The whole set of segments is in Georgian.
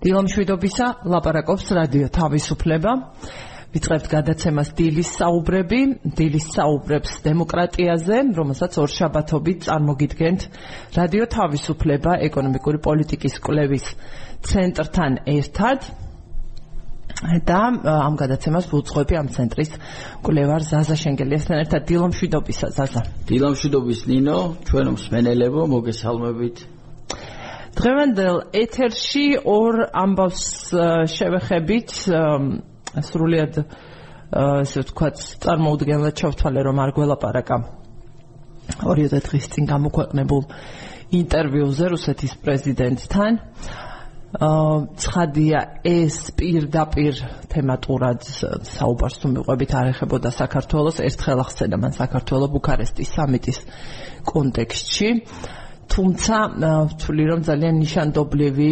დილომშვიდობისა ლაპარაკობს რადიო თავისუფლება. ვიწყებთ გადაცემას დილის საუბრები. დილის საუბრებს დემოკრატიაზე რომელსაც ორშაბათობით წარმოგიდგენთ. რადიო თავისუფლება ეკონომიკური პოლიტიკის კვლევის ცენტრთან ერთად. და ამ გადაცემას ვუძღვები ამ ცენტრის კვლევარ ზაზა შენგელიასთან ერთად დილომშვიდობისა ზაზა. დილომშვიდობის ნინო ჩვენ მსმენელებო მოგესალმებით დღევანდელ ეთერში ორ ამბავს შევეხებით სრულიად ესე ვთქვათ წარმოუდგენლად ჩავთვალე რომ არ გველაპარაკა ორიოდე დღის წინ გამოქვეყნებულ ინტერვიუზე რუსეთის პრეზიდენტთან. აა ცხადია ეს პირდაპირ თემატურად საუბარს თუ მიყვებით არ ეხებოდა საქართველოს. ერთხელ ახსენა მან საქართველოს ბუქარესტის სამიტის კონტექსტში თუმცა ვთვლი რომ ძალიან ნიშანდობლივი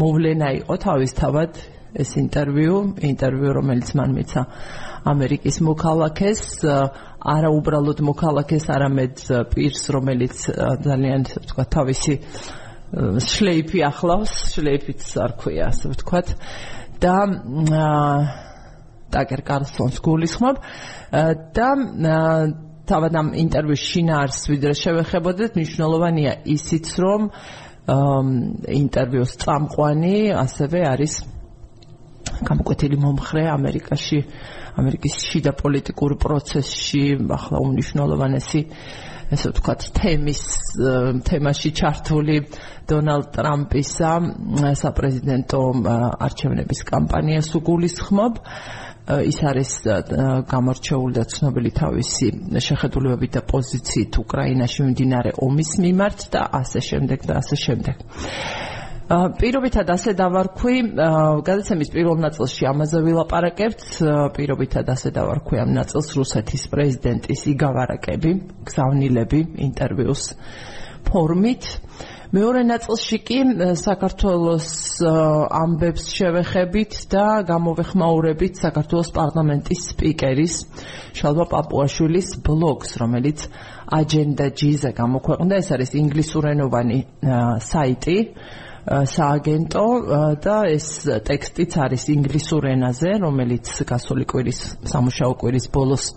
მოვლენა იყო თავისთავად ეს ინტერვიუ ინტერვიუ რომელიც მან მიცა ამერიკის მოქალაქეს არა უბრალოდ მოქალაქეს არამედ პირს რომელიც ძალიან თქვა თავისი შლეიფი ახლავს შლეიფიც არ ქვია ასე ვთქვათ. და დაგერ კარლსონს გულისხმობ. და თავად ამ ინტერვიუში შინაარს ვიდრე შევეხებოდეთ, მნიშვნელოვანია ისიც, რომ ინტერვიუს წამყვანი ასევე არის გამოკვეთილი მომხრე ამერიკაში, ამერიკის შიდა პოლიტიკურ პროცესში, ახლა უნიშნულოვანესი ესე ვთქვათ, თემის თემაში ჩართული დონალდ ტრამპისა საპრეზიდენტო არჩევნების კამპანიას უგულისხმობ. ის არის გამორჩეული და ცნობილი თავისი შეხედულებებით და პოზიციით უკრაინაში მიმდინარე ომის მიმართ და ასე შემდეგ და ასე შემდეგ. პირობითად ასე დავარქვი, გადაცემის პირველ ნაწილში ამაზე ვილაპარაკებთ, პირობითად ასე დავარქვი ამ ნაწილს რუსეთის პრეზიდენტის იგავარაკები, გზავნილები ინტერვიუს ფორმით. მეორე ნაწილში კი საქართველოს ამბებს შევეხებით და გამოვეხმაურებით საქართველოს პარლამენტის სპიკერის შალვა პაპუაშვილის ბლოგს, რომელიც agenda G-ზე გამოქვეყნდა, ეს არის ინგლისურენოვანი საიტი სააგენტო და ეს ტექსტიც არის ინგლისურ ენაზე, რომელიც გასული კვირის სამუშაო კვირის ბოლოს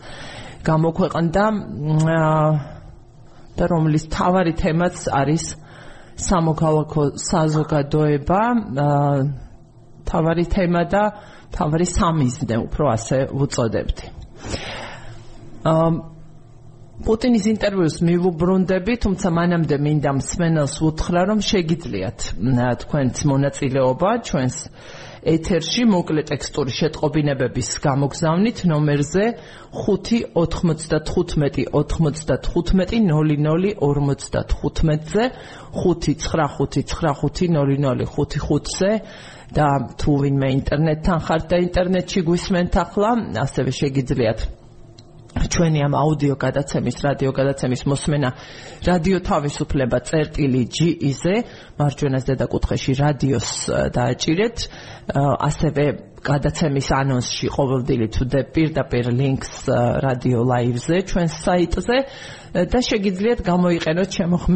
გამოქვეყნდა და რომლის თავარი თემაც არის სამოქალაქო საზოგადოება თავარი თემა და თავარი სამიზნე უფრო ასე უწოდებდი. ამ პუტინის ინტერვიუს მივუბრუნდები, თუმცა მანამდე მინდა მსმენელს უთხრა, რომ შეგიძლიათ თქვენც მონაწილეობა ჩვენს ეთერში მოკლე ტექსტური შეტყობინებების გამოგზავნით ნომერზე 595 95 0055-ზე 595900555-ზე და თუ ვინმე ინტერნეტთან ხართ და ინტერნეტში გვისმენთ ახლა, ასევე შეგიძლიათ ჩვენი ამ აუდიო გადაცემის, რადიო გადაცემის მოსმენა რადიო თავისუფლება წერტილი GE-ზე, მარჯვენა ზედა კუთხეში რადიოს დააჭირეთ, ასევე გადაცემის ანონსში ყოველდღიურად თუ პირდაპირ ლინკს რადიო ლაივზე ჩვენს საიტზე და შეგიძლიათ გამოიყენოთ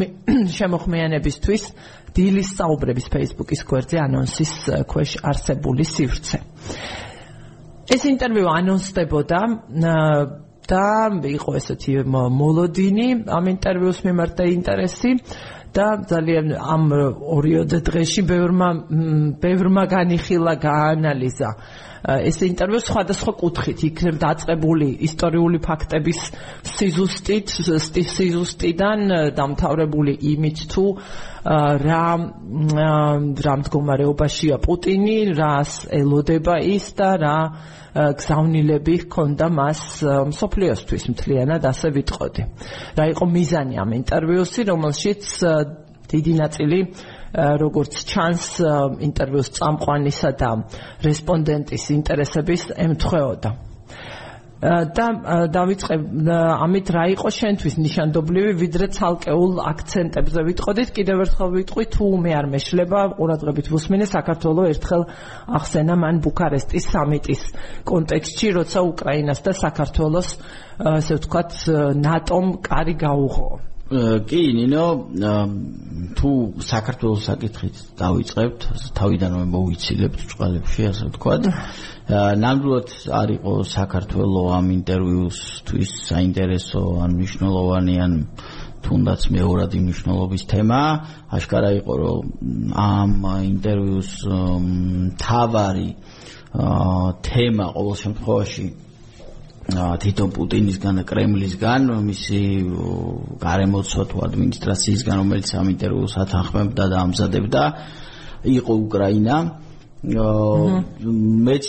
შემოხმიანებისთვის დილის საუბრების Facebook-ის გვერდზე ანონსის ქვეშ არსებული სივრცე. ეს ინტერვიუ ანონსდებოდა და იყო ესეთი მოლოდინი ამ ინტერვიუს მიმართ და ინტერესი და ძალიან ამ ორიოდე დღეში ბევრმა ბევრმა განიხილა გაანალიზა. ეს ინტერვიუ სხვადასხვა კუთხით. იქნებ დაწყებული ისტორიული ფაქტების სიზუსტით სიზუსტიდან დამთავრებული იმით თუ რა რა მდგომარეობაშია პუტინი რას ელოდება ის და რა გზავნილები ჰქონდა მას სოფლიოსთვის მთლიანად ასე ვიტყოდი. რა იყო მიზანი ამ ინტერვიუსი, რომელშიც დიდი ნაწილი როგორც ჩანს ინტერვიუს წამყვანისა და რესპონდენტის ინტერესების ემთხვეოდა. და დავიწყე ამით რა იყო შენთვის ნიშანდობლივი ვიდრე ცალკეულ აქცენტებზე ვიტყოდით კიდევ ერთხელ ვიტყვი თუ მე არ მეშლება ყურადღებით ვუსმინე საქართველოს ერთხელ ახსენა მან ბუქარესტის სამიტის კონტექსტში როცა უკრაინას და საქართველოს ასე ვთქვათ ნატომ კარი გაუღო. კი ნინო თუ საქართველოს საკითხით დავიწყებთ თავიდანვე მოვიცილებთ წყალებში ასე ვთქვათ ნამდვილად არ იყო საქართველოს ამ ინტერვიუსთვის საინტერესო ან მნიშვნელოვანი ან თუნდაც მეორადი მნიშვნელობის თემა. აშკარა იყო რომ ამ ინტერვიუს თავარი თემა ყოველ შემთხვევაში თვითონ პუტინისგან და კრემლისგან მისი გარემოცვა თუ ადმინისტრაციისგან რომელიც ამ ინტერვიუს ათანხმებდა და ამზადებდა იყო უკრაინა მეც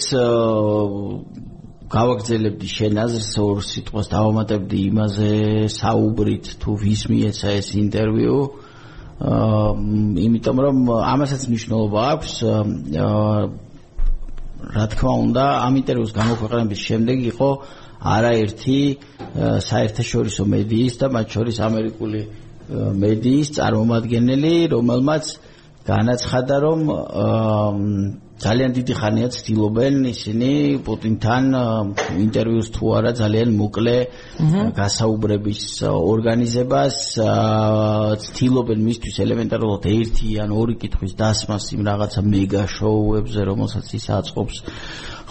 გავაგზელებდი შენ აზრს ორ სიტყვას დავამატებდი იმაზე საუბრით თუ ვის მიეცა ეს ინტერვიუ. იმიტომ რომ ამასაც მნიშვნელობა აქვს რა თქმა უნდა ამ ინტერვიუს გამოქვეყნების შემდეგ იყო არაერთი საერთაშორისო მედიის და მათ შორის ამერიკული მედიის წარმომადგენელი, რომელმაც განაცხადა, რომ ძალიან დიდი ხანია ცდილობენ ისინი პუტინთან ინტერვიუს თუ არა ძალიან მოკლე გასაუბრების ორგანიზებას ცდილობენ მისთვის ელემენტარულად ერთი ან ორი კითხვის დასმას იმ რაღაცა მეგა შოუებზე რომელსაც ის აწყობს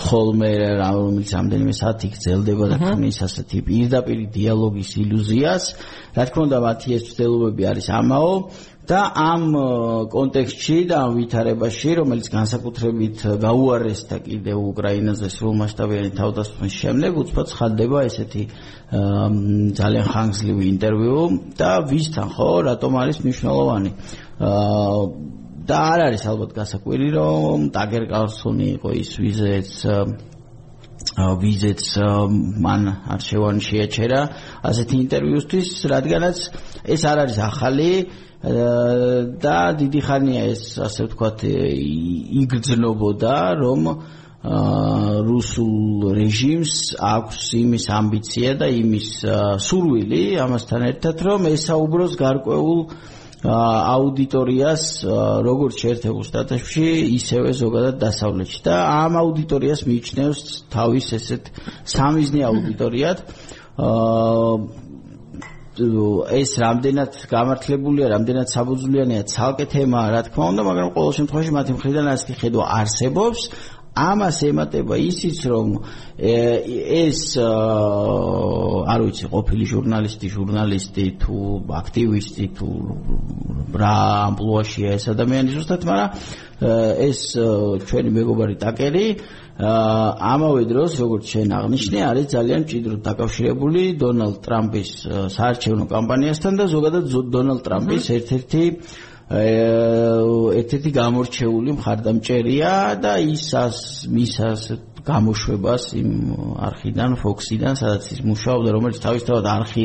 ხოლმე რომელიც ამდენიმე საათი გრძელდება და ქმნის ასეთი პირდაპირ დიალოგის ილუზიას. რა თქმა უნდა მათი ეს ცდილობები არის ამაო და ამ კონტექსტში და ამ ვითარებაში რომელიც განსაკუთრებით გაუარესდა კიდევ უკრაინაზე სრულმასშტაბიანი თავდასხმის შემდეგ უცბად ხდება ესეთი ძალიან ხანგრძლივი ინტერვიუ და ვისთან ხო რატომ არის მნიშვნელოვანი? და არ არის ალბათ გასაკვირი რომ ტაგერ კარლსონი იყო ის ვიზეც ვიზეც მან არჩევანი შეაჩერა ასეთი ინტერვიუსთვის რადგანაც ეს არ არის ახალი და დიდი ხანია ეს ასე ვთქვათ იგრძნობოდა რომ რუსულ რეჟიმს აქვს იმის ამბიცია და იმის სურვილი ამასთან ერთად რომ ესაუბროს გარკვეულ აუდიტორიას როგორც შეერთებულ შტატებში ისევე ზოგადად დასავლეთში და ამ აუდიტორიას მიიჩნევს თავის ესეთ სამიზნე აუდიტორიად ეს რამდენად გამართლებულია, რამდენად საბუძვლიანია ცალკე თემა, რა თქმა უნდა, მაგრამ ყოველ შემთხვევაში მათი მხრიდან ასეთი ხედვა არსებობს. ამას ემატება ისიც რომ ეს არ ვიცი ყოფილი ჟურნალისტი, ჟურნალისტი თუ აქტივისტი თუ რა ამპლუაშია ეს ადამიანი ზუსტად, მაგრამ ეს ჩვენი მეგობარი ტაკერი ამავე დროს როგორც შენ აღნიშნე არის ძალიან ჭიდროდ დაკავშირებული დონალდ ტრამპის საარჩევნო კამპანიასთან და ზოგადად დონალდ ტრამპის ერთ-ერთი ერთ-ერთი გამორჩეული მხარდამჭერია და ისას მისას გამოშვებას იმ არქიდან ფოქსიდან სადაც ის მუშაობდა რომელიც თავისთავად არქი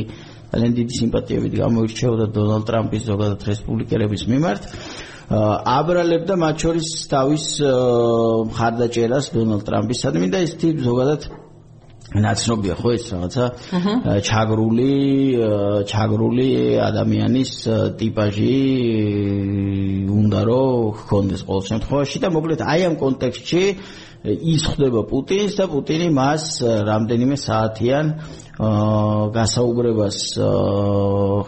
ძალიან დიდი სიმპათიებით გამოირჩეოდა დონალდ ტრამპის ზოგადად რესპუბლიკელების მიმართ აბრალებდა მათ შორის თავის მხარდაჭერას დონალდ ტრამპისადმი და ის თი ზოგადად ნაცნობია ხო ეს რაღაცა ჩაგრული ჩაგრული ადამიანის ტიპაჟი უნდა რომ ჰქონდეს ყოველ შემთხვევაში და მოკლედ აი ამ კონტექსტში ის ხდება პუტინს და პუტინი მას რამდენიმე საათიან გასაუბრებას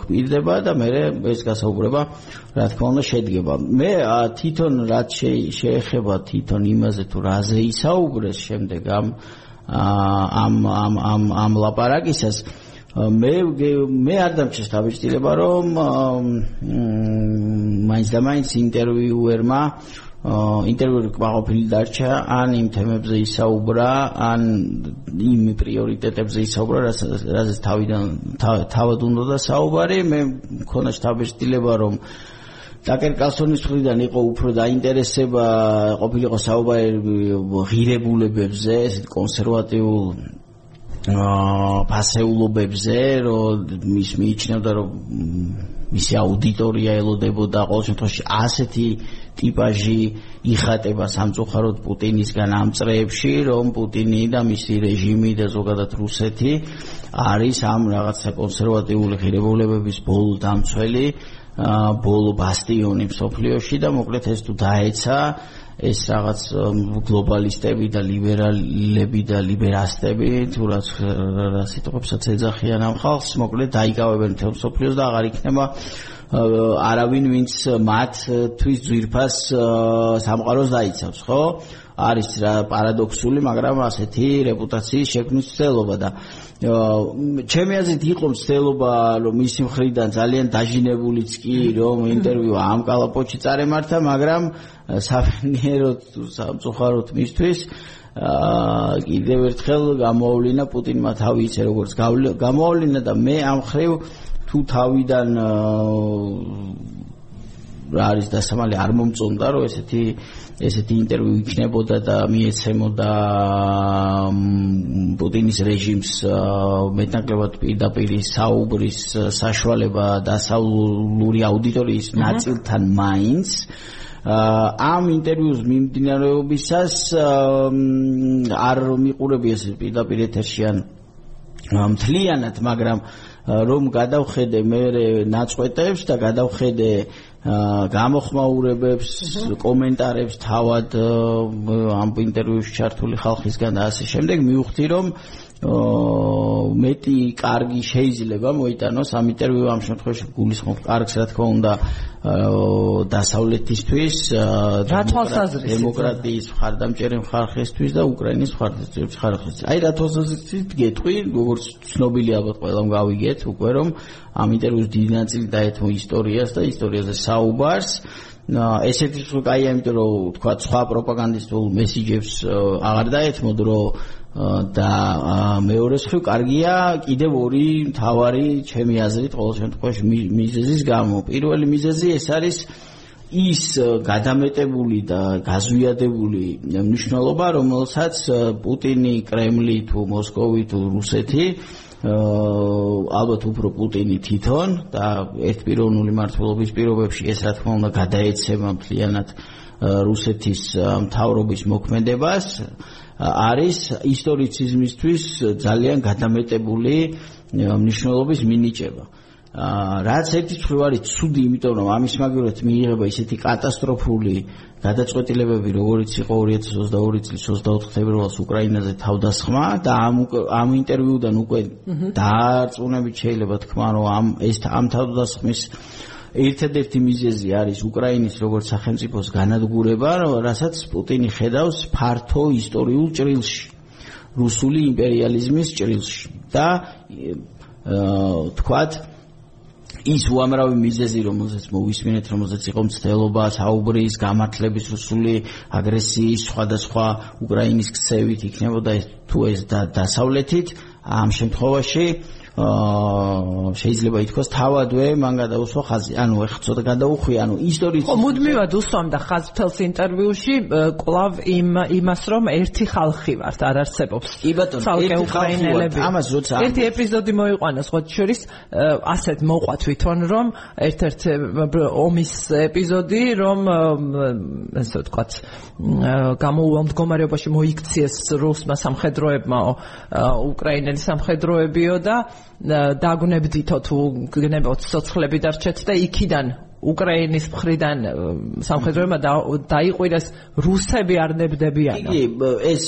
ხმირდება და მე ეს გასაუბრება რა თქმა უნდა შედგება. მე თვითონ რაც შეეხება თვითონ იმაზე თუ რაზე ისაუბრეს შემდეგ ამ ამ ამ ამ ამ ლაპარაკისას მე მე არ დამჭირს თავისtildeება რომ მაინც და მაინც ინტერვიუერმა ინტერვიუერი ყოფილი დარჩა ან იმ თემებზე ისაუბრა ან იმ პრიორიტეტებზე ისაუბრა რაზეც თავიდან თავად უნდა და საუბარი მე მქონდა თავისtildeება რომ დაკერ კალსონის მხრიდან იყო უფრო დაინტერესება ყოფილიყო საუბარი ღირებულებებზე ესეთ კონსერვატიულ აა ფასეულობებზე რომ ის მიიჩნევდა რომ მისი აუდიტორია ელოდებოდა ყოველ შემთხვევაში ასეთი ტიპაჟი იხატება სამწუხაროდ პუტინისგან ამ წრეებში რომ პუტინი და მისი რეჟიმი და ზოგადად რუსეთი არის ამ რაღაცა კონსერვატიული ღირებულებების ბოლო დამცველი ბოლო ბასტიონი მსოფლიოში და მოკლედ ეს თუ დაეცა ეს რაღაც გლობალისტები და ლიბერალები და ლიბერასტები თუ რა სიტყვებსაც ეძახიან ამ ხალხს მოკლედ დაიკავებენ თელ სოფლიოს და აღარ იქნება არავინ ვინც მათთვის ძვირფას სამყაროს დაიცავს ხო? არის რა პარადოქსული მაგრამ ასეთი რეპუტაციის შექმნის ცდელობა და ჩემი აზრით იყო მცდელობა რომ მისი მხრიდან ძალიან დაჟინებულიც კი რომ ინტერვიუ ამ კალაპოჩი წარემართა მაგრამ საფინიეროდ სამწუხაროდ მისთვის აა კიდევ ერთხელ გამოავლინა პუტინმა თავი ისე როგორც გამოავლინა და მე ამ ხრივ თუ თავიდან რა არის დასამალი არ მომწონდა რომ ესეთი ესეთი ინტერვიუ იქნებოდა და მიეცემოდა პუტინის რეჟიმს მეტნაკლებად პირდაპირ საუბრის საშუალება დასავლური აუდიტორიის ნაწილთან მაინც. ამ ინტერვიუს მიმდინარეობისას არ მიყურები ეს პირდაპირ ეთერშიან მთლიანად მაგრამ რომ გადავხედე მე ნაწყვეტებს და გადავხედე გამოხმაურებებს, კომენტარებს თავად ამ ინტერვიუში ჩართული ხალხისგან და ასე. შემდეგ მივხვდი რომ მეტი კარგი შეიძლება მოიტანოს ამ ინტერვიუ ამ შემთხვევაში გულისხმობ კარგს რა თქმა უნდა დასავლეთისთვის დემოკრატიის მხარდამჭერი მხარხისთვის და უკრაინის მხარდამჭერი მხარხისთვის. აი რა თვალსაზრისით გეტყვი, როგორც ცნობილი ალბათ ყველამ გავიგეთ უკვე რომ ამ ინტერვიუს დიდი ნაწილი დაეთმო ისტორიას და ისტორიაზე საუბარს. ესეთი თუ კაი ამიტომ რომ თქვა სხვა პროპაგანდისტულ მესიჯებს აღარ დაეთმოდ რომ და მეორე მხრივ კარგია კიდევ ორი მთავარი ჩემი აზრით ყოველ შემთხვევაში მიზეზის გამო. პირველი მიზეზი ეს არის ის გადამეტებული და გაზვიადებული მნიშვნელობა, რომელსაც პუტინი, კრემლი თუ მოსკოვი თუ რუსეთი ალბათ უფრო პუტინი თვითონ და ერთპიროვნული მართლობის პირობებში ეს რა თქმა უნდა გადაეცემა მთლიანად რუსეთის მთავრობის მოქმედებას არის ისტორიციზმისთვის ძალიან გადამეტებული მნიშვნელობის მინიჭება. აა რაც ერთი მხრივ არის ცუდი, იმიტომ რომ ამის მაგალითად მიიღება ისეთი კატასტროფული გადაწყვეტილებები, როგორიც იყო 2022 წლის 24 თებერვალს უკრაინაზე თავდასხმა და ამ ამ ინტერვიუდან უკვე დაარწმუნებით შეიძლება თქვა, რომ ამ ეს ამ თავდასხმის ერთადერთი მიზეზი არის უკრაინის როგორც სახელმწიფოს განადგურება, რასაც პუტინი ხედავს ფართო ისტორიულ ჭრილში, რუსული იმპერიალიზმის ჭრილში. და თქვათ ის უამრავი მიზეზი, რომელზეც მოვისმინეთ, რომელზეც იყო მცდელობა, საუბრის, გამართლების რუსული აგრესიის, სხვადასხვა უკრაინის ქცევით იქნებოდა თუ ეს და დასავლეთით, ამ შემთხვევაში შეიძლება ითქვას თავადვე მან გადაუსვა ხაზი. ანუ ეხლა ცოტა გადაუხვი, ანუ ისტორიის ხო, მუდმივად უსვამდა ხაზ თელს ინტერვიუში კლავ იმ იმას, რომ ერთი ხალხი ვართ, არ არსებობს. კი ბატონო, ერთი ხალხი ვართ. ამას როცა ერთი ეპიზოდი მოიყვანა სხვა შორის ასეთ მოყვა თვითონ, რომ ერთ-ერთ ომის ეპიზოდი, რომ ესე ვთქვათ, გამოუვალ მდგომარეობაში მოიქციეს რუსმა სამხედროებმა უკრაინელი სამხედროებიო და დაგნებდითო თუ გნებოთ სოცხლები დარჩეთ და იქიდან უკრაინის მხრიდან სამხედროებმა დაიყვირეს რუსები არ ნებდებიან. იგი ეს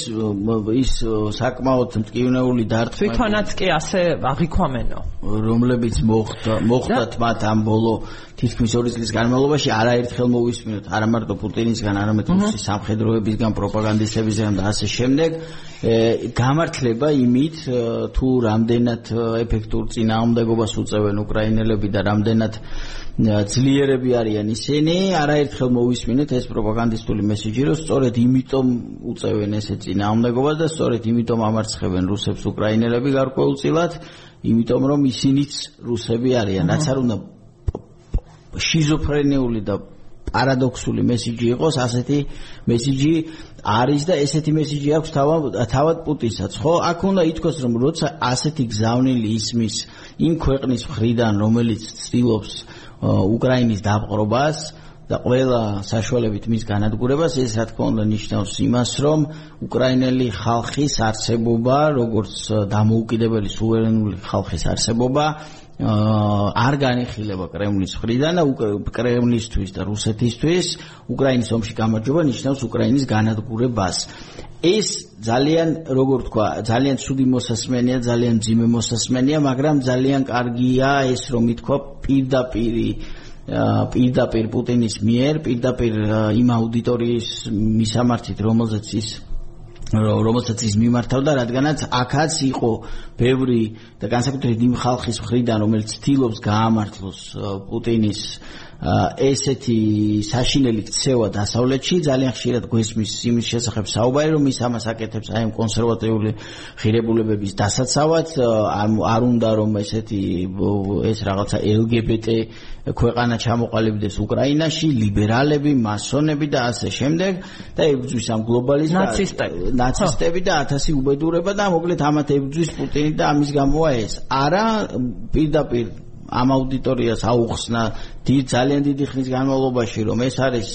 ის საკმაოდ მტკივნეული დარტყმა თვითონაც კი ასე აღიქვამენო. რომლებიც მოხდა მოხდათ მათ ამ ბოლო თითქმის ორი წლის განმავლობაში არაერთხელ მოვისმინოთ არა მარტო პუტინისგან, არამედ რუსის სამხედროებისგან, პროპაგანდისტებისგან და ასე შემდეგ. გამართლება იმით თუ რამდენად ეფექტურ წინააღმდეგობას უწევენ უკრაინელები და რამდენად ძლიერები არიან ისინი, არაერთხელ მოვისმინეთ ეს პროპაგანდისტული მესიჯი, რომ სწორედ იმიტომ უწევენ ესე წინააღმდეგობას და სწორედ იმიტომ ამარცხებენ რუსებს უკრაინელები გარკვეულწილად, იმიტომ რომ ისინიც რუსები არიან, რაც არ უნდა შიზოფრენიული და პარადოქსული მესიჯი იყოს, ასეთი მესიჯი არის და ესეთი მესიჯი აქვს თავად თავად პუტინსაც, ხო? აქ უნდა ითქვას, რომ როცა ასეთი გზავნილი ისმის იმ ქვეყნის მხრიდან, რომელიც ცდილობს უკრაინის დაპყრობას და ყველა საშუალებით მის განადგურებას ეს რა თქმა უნდა ნიშნავს იმას, რომ უკრაინელი ხალხის არსებობა, როგორც დამოუკიდებელი სუვერენული ხალხის არსებობა არ განიხილება კრემლის მხრიდან და კრემლისთვის და რუსეთისთვის უკრაინის ომში გამარჯობა ნიშნავს უკრაინის განადგურებას. ეს ძალიან როგორ თქვა, ძალიან ცუდი მოსასმენია, ძალიან ძიმე მოსასმენია, მაგრამ ძალიან კარგია ეს რომ ითქვა პირდაპირი პირდაპირ პუტინის მიერ, პირდაპირ იმ აუდიტორიის მისამართით, რომელზეც ის რომელსაც ის მიმართავდა, რადგანაც აქაც იყო ბევრი და განსაკუთრებით იმ ხალხის მხრიდან, რომელიც ცდილობს გაამართლოს პუტინის ესეთი საშინელი ქცევა დასავლეთში ძალიან ხშირად გვესმის იმის შესახებ საუბარი რომ ის ამას აკეთებს აი ამ კონსერვატიული ღირებულებების დასაცავად. არ უნდა რომ ესეთი ეს რაღაცა LGBT ქვეყანა ჩამოყალიბდეს უკრაინაში ლიბერალები მასონები და ასე შემდეგ და ებძვის ამ გლობალიზმს ნაცისტები. ნაცისტები და ათასი უბედურება და მოკლედ ამათ ებძვის პუტინი და ამის გამოა ეს. არა პირდაპირ ამ აუდიტორიას აუხსნა დიდ ძალიან დიდი ხნის განმავლობაში რომ ეს არის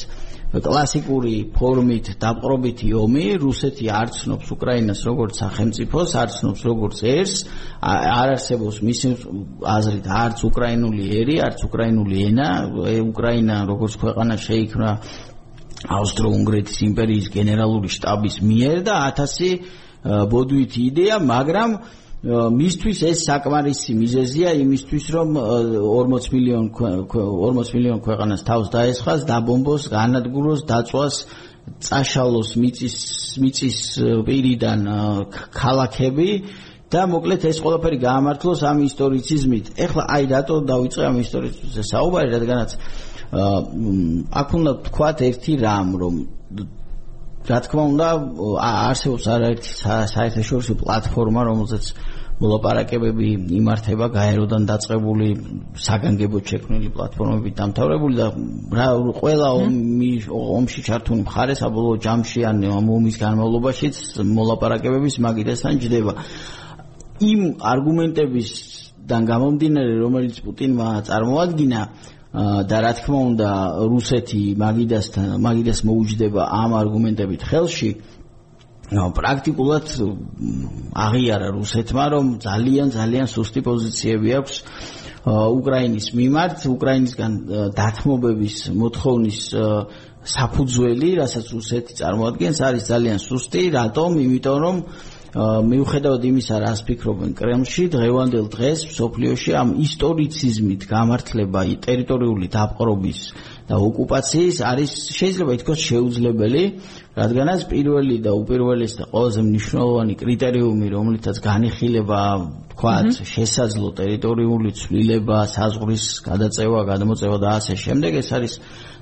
კლასიკური ფორმით დაპყრობითი ომი რუსეთი არ ცნობს უკრაინას როგორც სახელმწიფოს არ ცნობს როგორც ერს არ არსებობს მისი აზრით არც უკრაინული ერი არც უკრაინული ენა უკრაინა როგორც ქვეყანა შეიქმნა ავსტრო-უნგრეთის იმპერიის გენერალური შტაბის მიერ და 1000 ბოდვითი იდეა მაგრამ მისთვის ეს საკმარისი მიზეზია იმისთვის რომ 40 მილიონ 40 მილიონ ქვეყანას თავს დაესხას, დაბომბოს, განადგუროს, დაწვას, წაშალოს მიწის მიწის პირიდან ქალაქები და მოკლედ ეს ყველაფერი გაამართლოს ამ ისტორიციზმით. ეხლა აი რატო დავიწყე ამ ისტორიციზმზე საუბარი, რადგანაც აქ უნდა თქვათ ერთი რამ, რომ რა თქმა უნდა არსებობს არაერთი საერთაშორისო პლატფორმა რომელზეც მოლაპარაკებები იმართება გაეროდან დაწყებული საგანგებო შექმნილი პლატფორმები დამთავრებული და რა ყველა ომში ჩართული მხარე საბოლოო ჯამში ან ომის განმავლობაშიც მოლაპარაკებების მაგიდასთან ჯდება. იმ არგუმენტებისგან გამომდინარე რომელიც პუტინმა წარმოადგინა და რა თქმა უნდა რუსეთი მაგიდასთან მაგიდას მოუჯდება ამ არგუმენტებით ხელში პრაქტიკულად აღიარა რუსეთმა რომ ძალიან ძალიან სუსტი პოზიციები აქვს უკრაინის მიმართ უკრაინისგან დათმობების მოთხოვნის საფუძველი რასაც რუსეთი წარმოადგენს არის ძალიან სუსტი რატომ? იმიტომ რომ მიუხედავად იმისა, რას ფიქრობენ კრემლში, დღევანდელ დღეს სოფლიოში ამ ისტორიციზმით გამართლება ტერიტორიული დაპყრობის და ოკუპაციის არის შეიძლება ითქვას შეუძლებელი, რადგანაც პირველი და უპირველესი და ყველაზე მნიშვნელოვანი კრიტერიუმი, რომლითაც განიხილება, თქვათ, შესაძლო ტერიტორიული ცვლილება, საზღვრის გადაწევა, გადმოწევა და ასე შემდეგ, ეს არის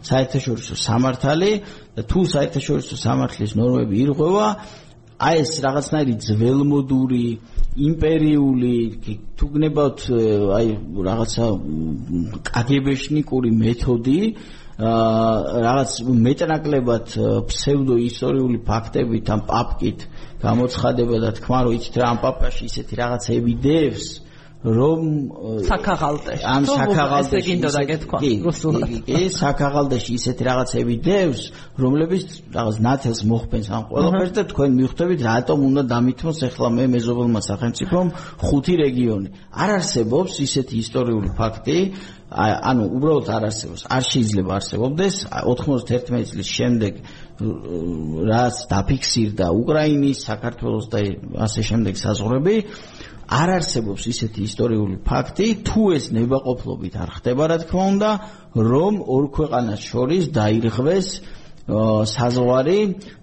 საერთაშორისო სამართალი და თუ საერთაშორისო სამართლის ნორმები ირღვევა, აი ეს რაღაცნაირი ძველმოდური იმპერიული თუ გნებავთ აი რაღაცა კაგებეშნიკური მეთოდი აა რაღაც მეტნაკლებად ფსევდო ისტორიული ფაქტებით ან პაპკით გამოცხადება და თქვა რომ იცით რა ამ პაპაში ისეთი რაღაცები დევს რომ საქაღალდეში ამ საქაღალდეში ესე გინდოდა გეთქვა რუსულად. კი საქაღალდეში ისეთი რაღაცები დევს რომლებიც რაღაც ნათელს მოხფენს ამ ყველაფერს და თქვენ მიხვდებით რატომ უნდა დამithმოს ახლა მე მეზობელმა სახელმწიფომ ხუთი რეგიონი. არ არსებობს ისეთი ისტორიული ფაქტი ანუ უბრალოდ არ არსებობს არ შეიძლება არსებობდეს. 91 წლის შემდეგ რაც დაფიქსირდა უკრაინის საქართველოს და ასე შემდეგ საზღვრები არ არსებობს ისეთი ისტორიული ფაქტი, თუ ეს ნებაყოფლობით არ ხდება, რა თქმა უნდა, რომ ორ ქვეყანას შორის დაირღვეს საზღვარი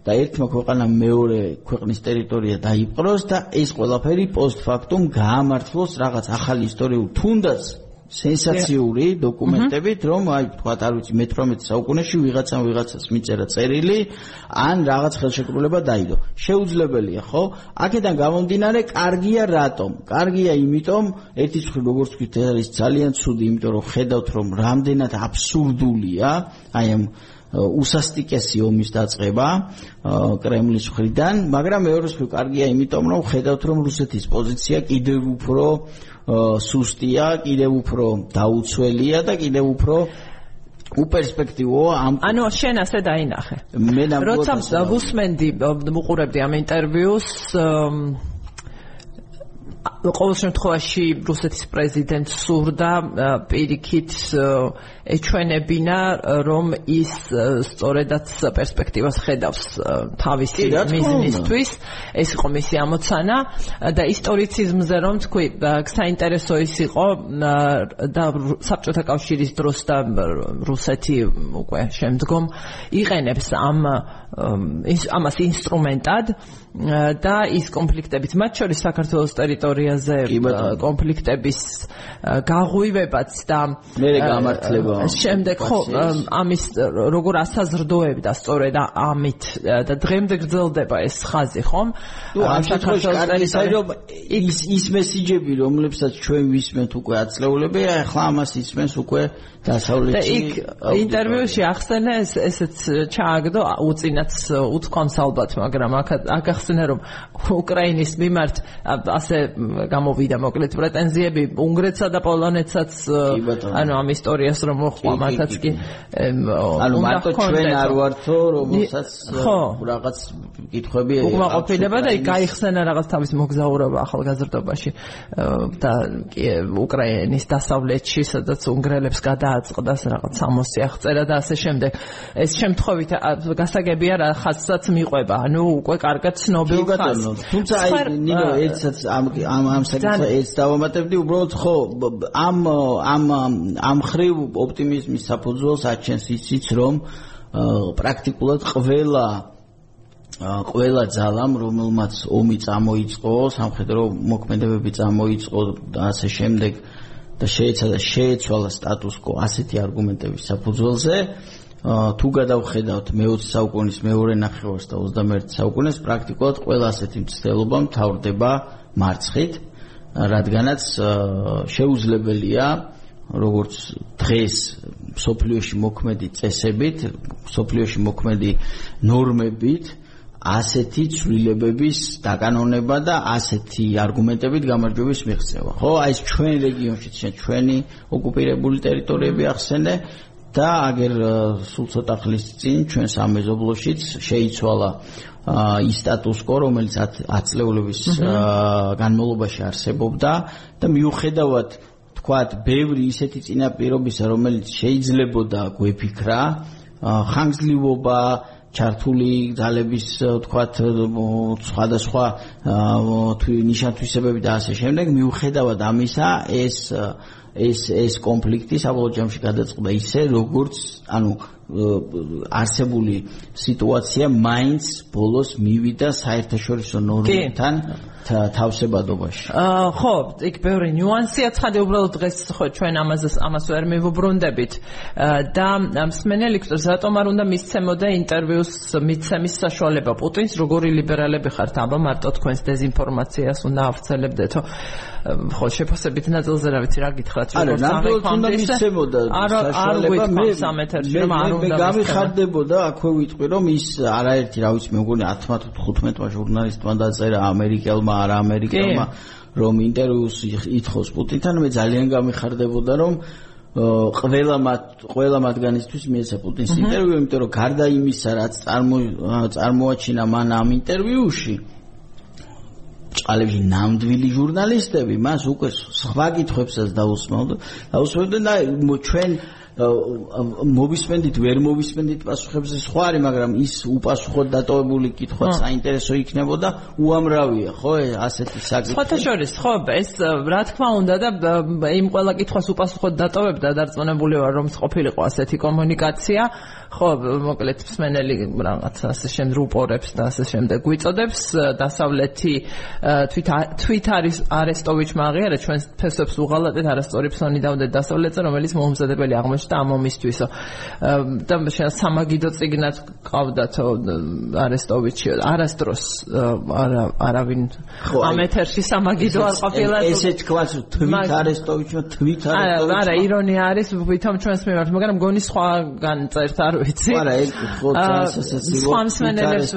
და ერთმა ქვეყანამ მეორე ქვეყნის ტერიტორია დაიპყროს და ეს ყველაფერი პოსტფაქტუმ გაამართლოს რაღაც ახალი ისტორიულ თუნდაც სენსაციური დოკუმენტებით, რომ აი თქვა არ ვიცი მე-18 საუკუნეში ვიღაცამ ვიღაცას მიწერა წერილი, ან რაღაც ხელშეკრულება დაიდო. შეუძლებელია, ხო? აქედან გამომდინარე, კარგია რატომ? კარგია იმიტომ, ერთის მხრივ როგორც ვთქვით, არის ძალიან ცუდი, იმიტომ რომ ხედავთ, რომ რამდენად აბსურდულია აი ამ უსასტიკესი ომის დაწყება კრემლის მხრიდან, მაგრამ მეორეს მხრივ კარგია იმიტომ, რომ ხედავთ, რომ რუსეთის პოზიცია კიდევ უფრო სუსტია, კიდევ უფრო დაუცველია და კიდევ უფრო უპერსპექტივოა ამ ანუ შენ ასე დაინახე. მე ნამდვილად როცა ვუსმენდი ვუყურებდი ამ ინტერვიუს ყოველ შემთხვევაში რუსეთის პრეზიდენტ სურდა პირიქით ეჩვენებინა რომ ის სწორედაც პერსპექტივას ხედავს თავისი მიზნისთვის. ეს იყო მისი ამოცანა. და ისტორიციზმზე რომ თქვი საინტერესო ის იყო და საბჭოთა კავშირის დროს და რუსეთი უკვე შემდგომ იყენებს ამ ამას ინსტრუმენტად და ის კონფლიქტებიც მათ შორის საქართველოს ტერიტორიაზე კონფლიქტების გაღვივებაც და მე გამართლება შემდეგ ხო ამის როგორ ასაზრდოებდა სწორედ ამით და დღემდე გრძელდება ეს ხაზი ხომ? ამ საქართველოს რომ ის ის მესიჯები რომლებსაც ჩვენ ვისმენთ უკვე აწლეულები ახლა ამას ისმენს უკვე დასავლეთი და იქ ინტერვიუში ახსენა ეს ესეც ჩააგდო უწინაც უთქვამს ალბათ მაგრამ აქ ახსენა რომ უკრაინის მიმართ ასე გამოვიდა მოკლედ პრეტენზიები უნგრეთსა და პოლონეთსაც ანუ ამ ისტორიას რომ მოხვა მათაც კი ანუ მარტო ჩვენ არ ვართო რომელსაც რაღაც კითხვები უკმაყოფილება და გაიხსენა რაღაც თავის მოგზაურობა ახალგაზრდობაში და უკრაინის დასავლეთში სადაც უნგრელებს გადააწყდას რაღაც 60 აღწერა და ასე შემდეგ. ეს შემთხვევით გასაგებია რა ხაზსაც მიყვება. ანუ უკვე კარგად ცნობილ ხაზს. თუმცა აი ნინო ერთსაც ამ ამ საკითხს ეს დავამატებდი უბრალოდ ხო ამ ამ ამ ხრივ ოპტიმიზმის საფუძველს აჩენს ისიც რომ პრაქტიკულად ყველა ყველა ძალამ რომელმაც ომი წამოიწყო სამხედრო მოქმედებები წამოიწყო და ასე შემდეგ და შეეცადა შეეცვალა სტატუს-კვო ასეთი არგუმენტების საფუძველზე თუ გადავხედავთ მე-20 საუკუნის მეორე ნახევარს და 21 საუკუნეს პრაქტიკულად ყველა ასეთი მცდელობა მთავრდება მარცხით რადგანაც შეუძლებელია როგორც დღეს სოფლიოში მოქმედი წესებით, სოფლიოში მოქმედი ნორმებით ასეთი ცვლილებების დაკანონება და ასეთი არგუმენტებით გამარჯვების მიღწევა. ხო, აი ეს ჩვენ რეგიონში, ჩვენი ოკუპირებული ტერიტორიები ახსენე და აგერ სულ ცოტა ხნის წინ ჩვენ სამეზობლოშიც შეიცვალა ის სტატუს-კვო, რომელიც 10 წლეულების განმავლობაში არსებობდა და მიუხედავად თქვათ, ბევრი ისეთი წინაპირობისა, რომელიც შეიძლებოდა გვეფიქრა, ხანგრძლივობა ჩართული ძალების თქვათ სხვადასხვა ნიშან-თვისებები და ასე შემდეგ მიუხედავად ამისა ეს ეს ეს კონფლიქტი საბოლოო ჯამში გადაწყდა ისე როგორც ანუ არსებული სიტუაცია მაინც ბოლოს მივიდა საერთაშორისო ნორმებთან თავსებადობაში. ხო, იქ ბევრი ნიუანსია ცხადია, უბრალოდ დღეს ხო ჩვენ ამაზე ამას ვერ მივუბრუნდებით და მსმენელი ვიქტორ ზატომ არ უნდა მისცემოდა ინტერვიუს მიცემის საშუალება პუტინს, როგორი ლიბერალები ხართ, აბა მარტო თქვენს დეзинფორმაციას უნდა ავრცელებდეთო. ხო, შეფასებით ნაწილზე რა ვიცი, რა გითხრათ, როგორ სამეფამდე არ არ გვითხოვს ამ ეთერში რომ არ უნდა მე გამიხარდებოდა აქვე ვიტყვი რომ ის არაერთი რა ვიცი მე მგონი 10-15 ჟურნალისტმა დაწერა ამერიკელმა არა ამერიკელმა რომ ინტერვიუს ითხოვს პუტინთან. მე ძალიან გამიხარდებოდა რომ ყველა მათ ყველა მათგანისთვის მიეცა პუტინს ინტერვიუ იმიტომ რომ გარდა იმისა რაც წარმოაჩინა მან ამ ინტერვიუში ჭალებში ნამდვილი ჟურნალისტები მას უკვე სხვა კითხვებსაც დაუსმევდა დაუსმევდნენ და ჩვენ მოვისმენდით ვერ მოვისმენდით პასუხებზე სხვა არის მაგრამ ის უპასუხოდ დატოვებული კითხვა საინტერესო იქნებოდა უამრავია ხო ასეთი საკითხი? სხვათა შორის ხო ეს რა თქმა უნდა და იმ ყველა კითხვას უპასუხოდ დატოვებდა დარწმუნებული ვარ რომ ყოფილიყო ასეთი კომუნიკაცია. ხო მოკლედ მსმენელი რაღაც ასე შემდეგ რუპორებს და ასე შემდეგ გვიწოდებს. დასავლეთი თვით თვით არის არესტოვიჩმა აღიარა ჩვენს ფესებს უღალატეთ არასწორი ფსონი დავდეთ დასავლეთზე რომელიც მომზადებელი აღმოჩნდა ამ ომისთვისო და შენ სამაგიდო ციგნად ყავდათო არესტოვიჩი არასდროს არა არავინ. ამ ეთერში სამაგიდო არ ყოფილა. ესე თქვას თვით არესტოვიჩმა თვით არესტოვიჩმა არა ირონია არის ვითომ ჩვენს მიმართ მაგრამ გონი სხვაგან წერთ არ ვიცი. არა ეს ხო წასასაცილო სხვა მსმენელებს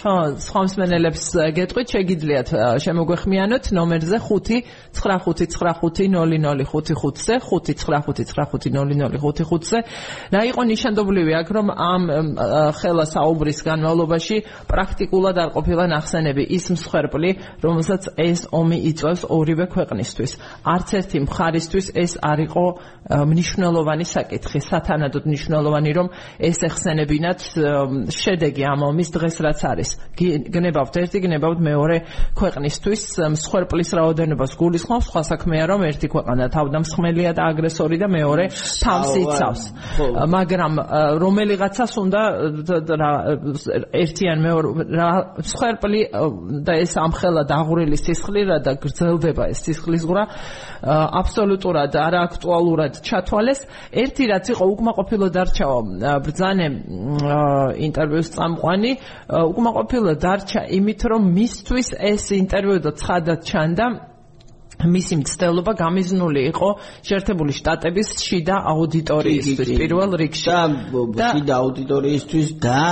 ხო სხვა მსმენელებს გეტყვით შეგიძლიათ შემოგვეხმიანოთ ნომერზე 5 9595005505-ზე 595950055 5-5-ზე რა იყო ნიშანდობლივი აქ რომ ამ ხელა საუბრის განმავლობაში პრაქტიკულად არ ყოფილა ნახსენები ის მსხვერპლი რომელსაც ეს ომი იწვევს ორივე ქვეყნისთვის. არც ერთი მხარისთვის ეს არ იყო მნიშვნელოვანი საკითხი. სათანადოდ მნიშვნელოვანი რომ ეს ეხსენებინათ შედეგი ამ ომის დღეს რაც არის. გნებავთ ერთი გნებავთ მეორე ქვეყნისთვის მსხვერპლის რაოდენობას გულისხმობს. სხვა საქმეა რომ ერთი ქვეყანა თავდამსხმელია და აგრესორი და მეორე თავს იცავს. მაგრამ რომელიღაცას უნდა რა ერთიან მეორე რა მსხვერპლი და ეს ამხელა დაღურილი სისხლი რა და გრძელდება ეს სისხლის ღრა აბსოლუტურად არ აქტუალურად ჩათვალეს. ერთი რაც იყო უკმაყოფილო დარჩაო ბრძანე ინტერვიუს წამყვანი უკმაყოფილო დარჩა იმით რომ მისთვის ეს ინტერვიუ და ცხადად ჩანდა მისი მცდელობა გამიზნული იყო შეერთებული შტატების შიდა აუდიტორიისთვის პირველ რიგში. და შიდა აუდიტორიისთვის და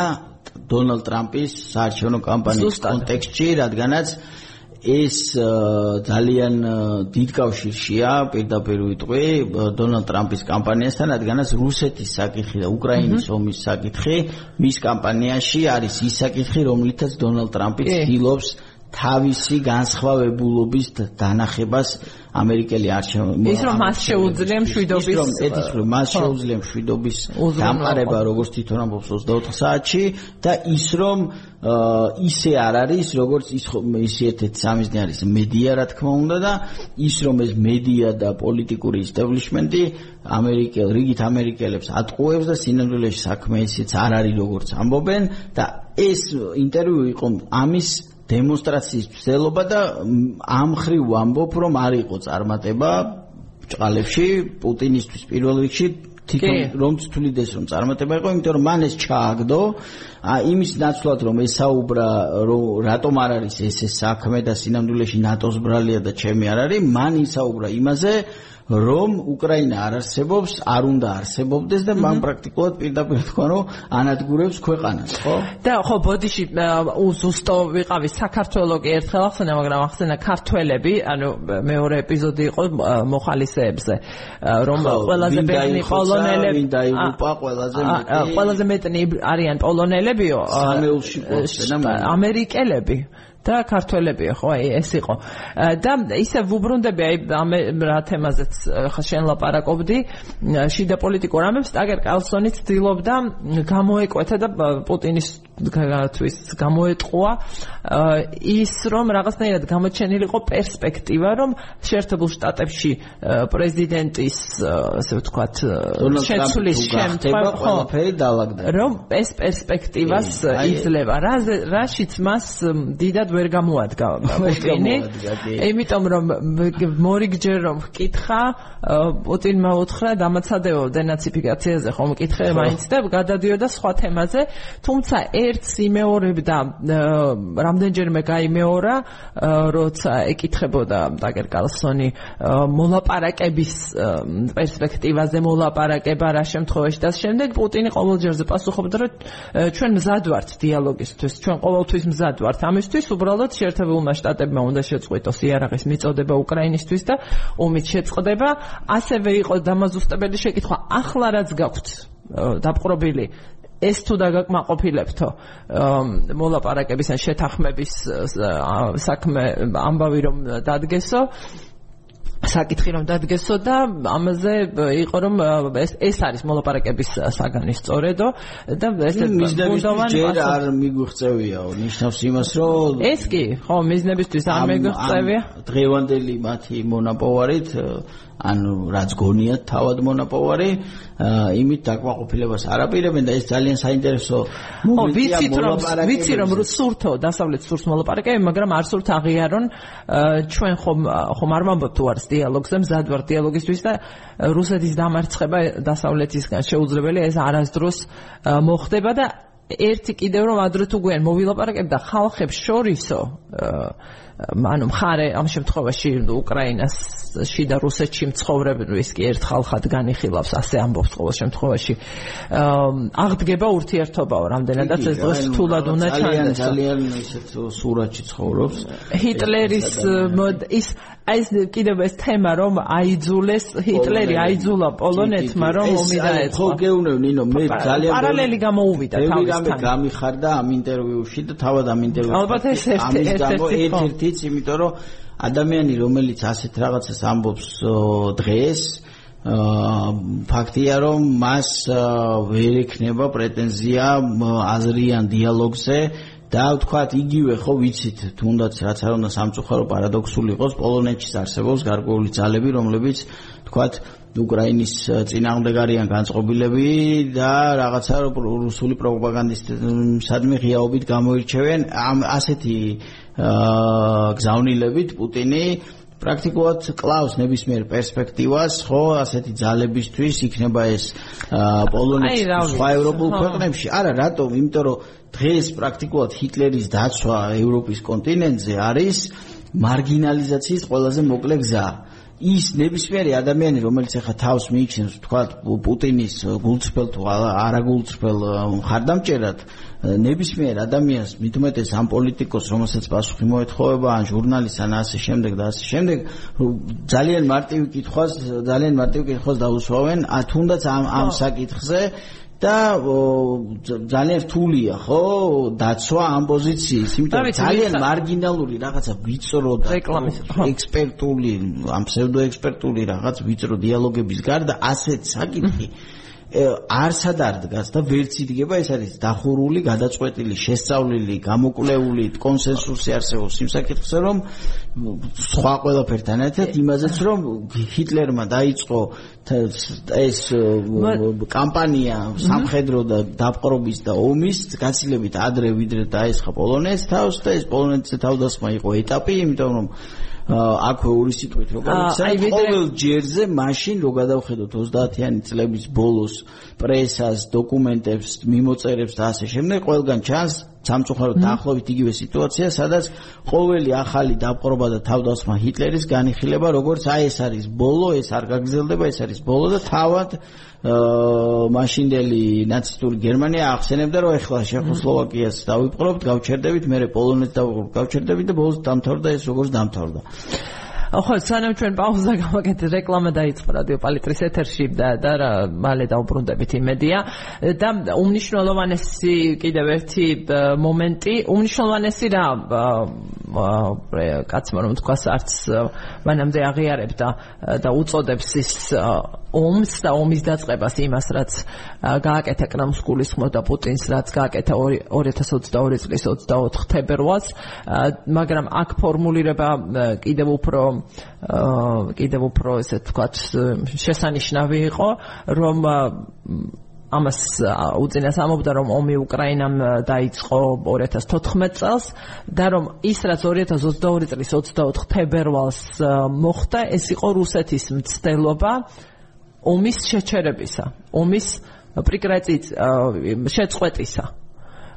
დონალდ ტრამპის საარჩევნო კამპანიის კონტექსტში რადგანაც ეს ძალიან დიდ კავშირშია პირდაპირ ვიტყვი დონალდ ტრამპის კამპანიასთან რადგანაც რუსეთის საკითხი და უკრაინის ომის საკითხი მის კამპანიაში არის ის საკითხი რომლითაც დონალდ ტრამპი ცდილობს თავისი განსხვავებულობის დანახებას ამერიკელი არჩევნები ის რომ მას შეუძლია მშვიდობის ის რომ ეთის რომ მას შეუძლია მშვიდობის დამყარება როგორც თვითონ ამბობს 24 საათში და ის რომ ისე არ არის როგორც ის ის ერთ-ერთი სამიზნე არის მედია რა თქმა უნდა და ის რომ ეს მედია და პოლიტიკური ისტაბლიშმენტი ამერიკელ რიგით ამერიკელებს ატყუებს და სინამდვილეში საქმე ისიც არ არის როგორც ამბობენ და ეს ინტერვიუ იყო ამის დემონსტრაციის ცდელობა და ამ ხრივ ვამბობ რომ არ იყო წარმატება ჭყალებში პუტინისთვის პირველ რიგში თვითონ რომ თulides რომ წარმატება იყო იმიტომ რომ მან ეს ჩააგდო. იმის ნაცვლად რომ ესაუბრა რომ რატომ არ არის ეს ეს საქმე და სინამდვილეში ნატოს ბრალია და ჩემი არ არის მან ისაუბრა იმაზე რომ უკრაინა არ არსებობს, არ უნდა არსებობდეს და მან პრაქტიკულად პირდაპირ თქვა, რომ ანადგურებს ქვეყანას, ხო? და ხო, ბოდიში უზუსტო ვიყავი საქართველოს კი ერთხელ ახსენა, მაგრამ ახსენა ქართველები, ანუ მეორე ეპიზოდი იყო მოხალისეებზე, რომ ყველაზე ბედნი პოლონელები და იუპა ყველაზე მეტი ყველაზე მეტი არიან პოლონელებიო, სამეულში ყოფნა ამერიკელები. და ქართველებია ხო აი ეს იყო. და ისე ვუბრუნდები აი ამ რა თემაზეც ხა შენ ლაპარაკობდი შიდა პოლიტიკურ ამებს ტაგერ კალსონი ცდილობდა გამოეკვეთა და პუტინის გათვის გამოეტყვა ის რომ რაღაცნაირად გამოჩენილიყო პერსპექტივა რომ შეერთებულ შტატებში პრეზიდენტის ასე ვთქვათ შეცვლის შემთხვევა ყველაფერი დაალაგდა. რომ ეს პერსპექტივას იძლევა. რა რაშიც მას დიდად ვერ გამოადგა პუტინი. იმიტომ რომ მორიგჯერ რომ ვკითხა პუტინმა უთხრა დამაცადებო დენაციფიკაციაზე ხომ მკითხე მაინც და გადადიოდა სხვა თემაზე თუმცა ერთს იმეორებდა რამდენჯერმე გაიმეორა როცა ეკითხებოდა დაგერ კალსონი მოლაპარაკების პერსპექტივაზე მოლაპარაკება რა შემთხვევაში და შემდეგ პუტინი ყოველჯერზე პასუხობდა რომ ჩვენ მზად ვართ დიალოგისთვის ჩვენ ყოველთვის მზად ვართ. ამისთვის უბრალოდ შეერთებულმა შტატებმა უნდა შეწყვიტოს იარაღის მიწოდება უკრაინისთვის და ომით შეწყდება. ასევე იყო დამაზუსტებელი შეკითხვა ახლა რაც გაქვთ დაპყრობილი ეს თუ დაგაკმაყოფილებთო მოლაპარაკების ან შეთანხმების საქმე ამბავი რომ დადგესო საკითხი რომ დადგესო და ამაზე იყო რომ ეს ეს არის მოლაპარაკების საგანი სწორედო და ეს მიზნებისთვის ჯერ არ მიგვიღწევიაო ნიშნავს იმას რომ ეს კი ხო მიზნებისთვის არ მიგვიღწევია. დღევანდელი მათი მონაპოვარით ანუ რაც გონიათ თავად მონაპოვარი იმით დაკმაყოფილებას არაპირებენ და ეს ძალიან საინტერესო მომენტია ვიცით რომ ვიცი რომ სურთო დასავლეთ სურს მოლაპარაკები მაგრამ არ სურთ აღიარონ ჩვენ ხომ ხომ არ ვამბობ თუ არის დიალოგზე მზად ვარ დიალოგისთვის და რუსეთის დამარცხება დასავლეთისგან შეუძლებელია ეს არასდროს მოხდება და ერთი კიდევ რომ ადრე თუ გვიან მოვილაპარაკებ და ხალხებს შორისო ანუ მხარე ამ შემთხვევაში უკრაინას შიდა რუსეთში მცხოვრები ის კი ერთ ხალხად განიხილავს ასე ამბობს ყოველ შემთხვევაში. აღდგება ურთიერთობაო რამდენადაც ეს დღეს თულად უნდა ჩანდეს. ძალიან ძალიან ისეთ სურათში ცხოვრობს. ჰიტლერის ის აი ეს კიდევ ეს თემა რომ აიძულეს ჰიტლერი აიძულა პოლონეთმა რომ ომი დაეწყო. ხო გეუნევ ნინო მე ძალიან პარალელი გამოუვიდა თავისთან. მე გამიხარდა ამ ინტერვიუში და თავად ამ ინტერვიუში. ალბათ ეს ერთ-ერთიც, იმიტომ რომ ადამიანი რომელიც ასეთ რაღაცას ამბობს დღეს აა ფაქტია რომ მას ვერ ექნება პრეტენზია აზრიან დიალოგზე და ვთქვათ იგივე ხო ვიცით თუნდაც რაც არ უნდა სამწუხარო პარადოქსული იყოს პოლონეთში არსებობს გარკვეული ძალები რომლებიც ვთქვათ უკრაინის წინააღმდეგარიან განწყობილები და რაღაცა რუსული პროპაგანდისტებსადმი ღიაობით გამოირჩევენ ამ ასეთი აა გზავნილებით პუტინი პრაქტიკულად კლავს ნებისმიერ პერსპექტივას, ხო, ასეთი ძალებისთვის იქნება ეს პოლონეთის სხვა ევროპულ ქვეყნებში. არა, რატომ? იმიტომ რომ დღეს პრაქტიკულად ჰიტლერის დაცვა ევროპის კონტინენტზე არის მარგინალიზაციის ყველაზე მოკლე გზა. ის ნებისმიერი ადამიანი რომელიც ახლა თავს მიიჩნევს თქვა პუტინის გულწრფელ თუ არაგულწრფელ მხარდამჭერად ნებისმიერ ადამიანს მithumetes ამ პოლიტიკოს რომელსაც პასუხი მოეთხოვება ან ჟურნალისტს ან ასე შემდეგ და ასე შემდეგ ძალიან მარტივი კითხვას ძალიან მარტივი კითხვას დაუსვავენ თუნდაც ამ ამ საკითხზე და ძალიან რთულია ხო? დაცვა ამ პოზიციის იმიტომ ძალიან მარგინალური რაღაცა ვიწრო და ექსპერტული ამ ფსევდო ექსპერტული რაღაც ვიწრო დიალოგების გარდა ასეთ საკითხი არსად არ დგას და ვერც იდგება ეს არის დახურული, გადაწყვეტილი, შესწავლილი, გამოკვლეული კონსენსუსი არსებობს იმ საკითხზე რომ სხვა ყველაფერთან ერთად იმაზეც რომ ჰიტლერმა დაიწყო ეს კამპანია სამხედრო და დაპყრობის და ომის გაცილებით ადრე ვიდრე დაესხა პოლონეთს თავს და ეს პოლონეთის თავდასხმა იყო ეტაპი, იმიტომ რომ აქვე ორი სიტყვით რო გავიცანთ, ყოველ ჯერზე მაშინ რო გადავხედოთ 30-იანი წლების ბოლოს პრესას, დოკუმენტებს, მიმოწერებს და ასე შემდეგ, ყველგან ჩანს სამწუხაროდ დაახლოებით იგივე სიტუაცია, სადაც ყოველი ახალი დაპყრობა და თავდასხმა ჰიტლერის განიხილება როგორც აი ეს არის ბოლო, ეს არ გაგრძელდება, ეს არის ბოლო და თავად მაშინდელი ნაცისტური გერმანია ახსენებდა რომ ეხლა ჩეხოსლოვაკიას დავიპყრობთ, გავჩერდებით, მე პოლონეთს დავიპყრობ, გავჩერდებით და ბოლოს დამთავრდა ეს როგორც დამთავრდა. ხო, სანამ ჩვენ პაუზა გავაკეთეთ, რეკლამა დაიწყო რადიო პალიტრის ეთერში და და რა მალე დავბრუნდებით იმედია და უმნიშვნელოვანესი კიდევ ერთი მომენტი, უმნიშვნელოვანესი რა კაცმა რომ თქვა არც მანამდე აღიარებდა და უწოდებს ის ომს და ომის დაწყებას იმას რაც გააკეთა კრამსკულის ხმო და პუტინს რაც გააკეთა 2022 წლის 24 თებერვალს. მაგრამ აქ ფორმულირება კიდევ უფრო კიდევ უფრო ესე ვთქვათ შესანიშნავი იყო რომ ამას უწინას ამობდა რომ ომი უკრაინამ დაიწყო 2014 წელს და რომ ის რაც 2022 წლის 24 თებერვალს მოხდა ეს იყო რუსეთის მცდელობა ომის შეჩერებისა ომის პრიკრეტის შეწყვეტისა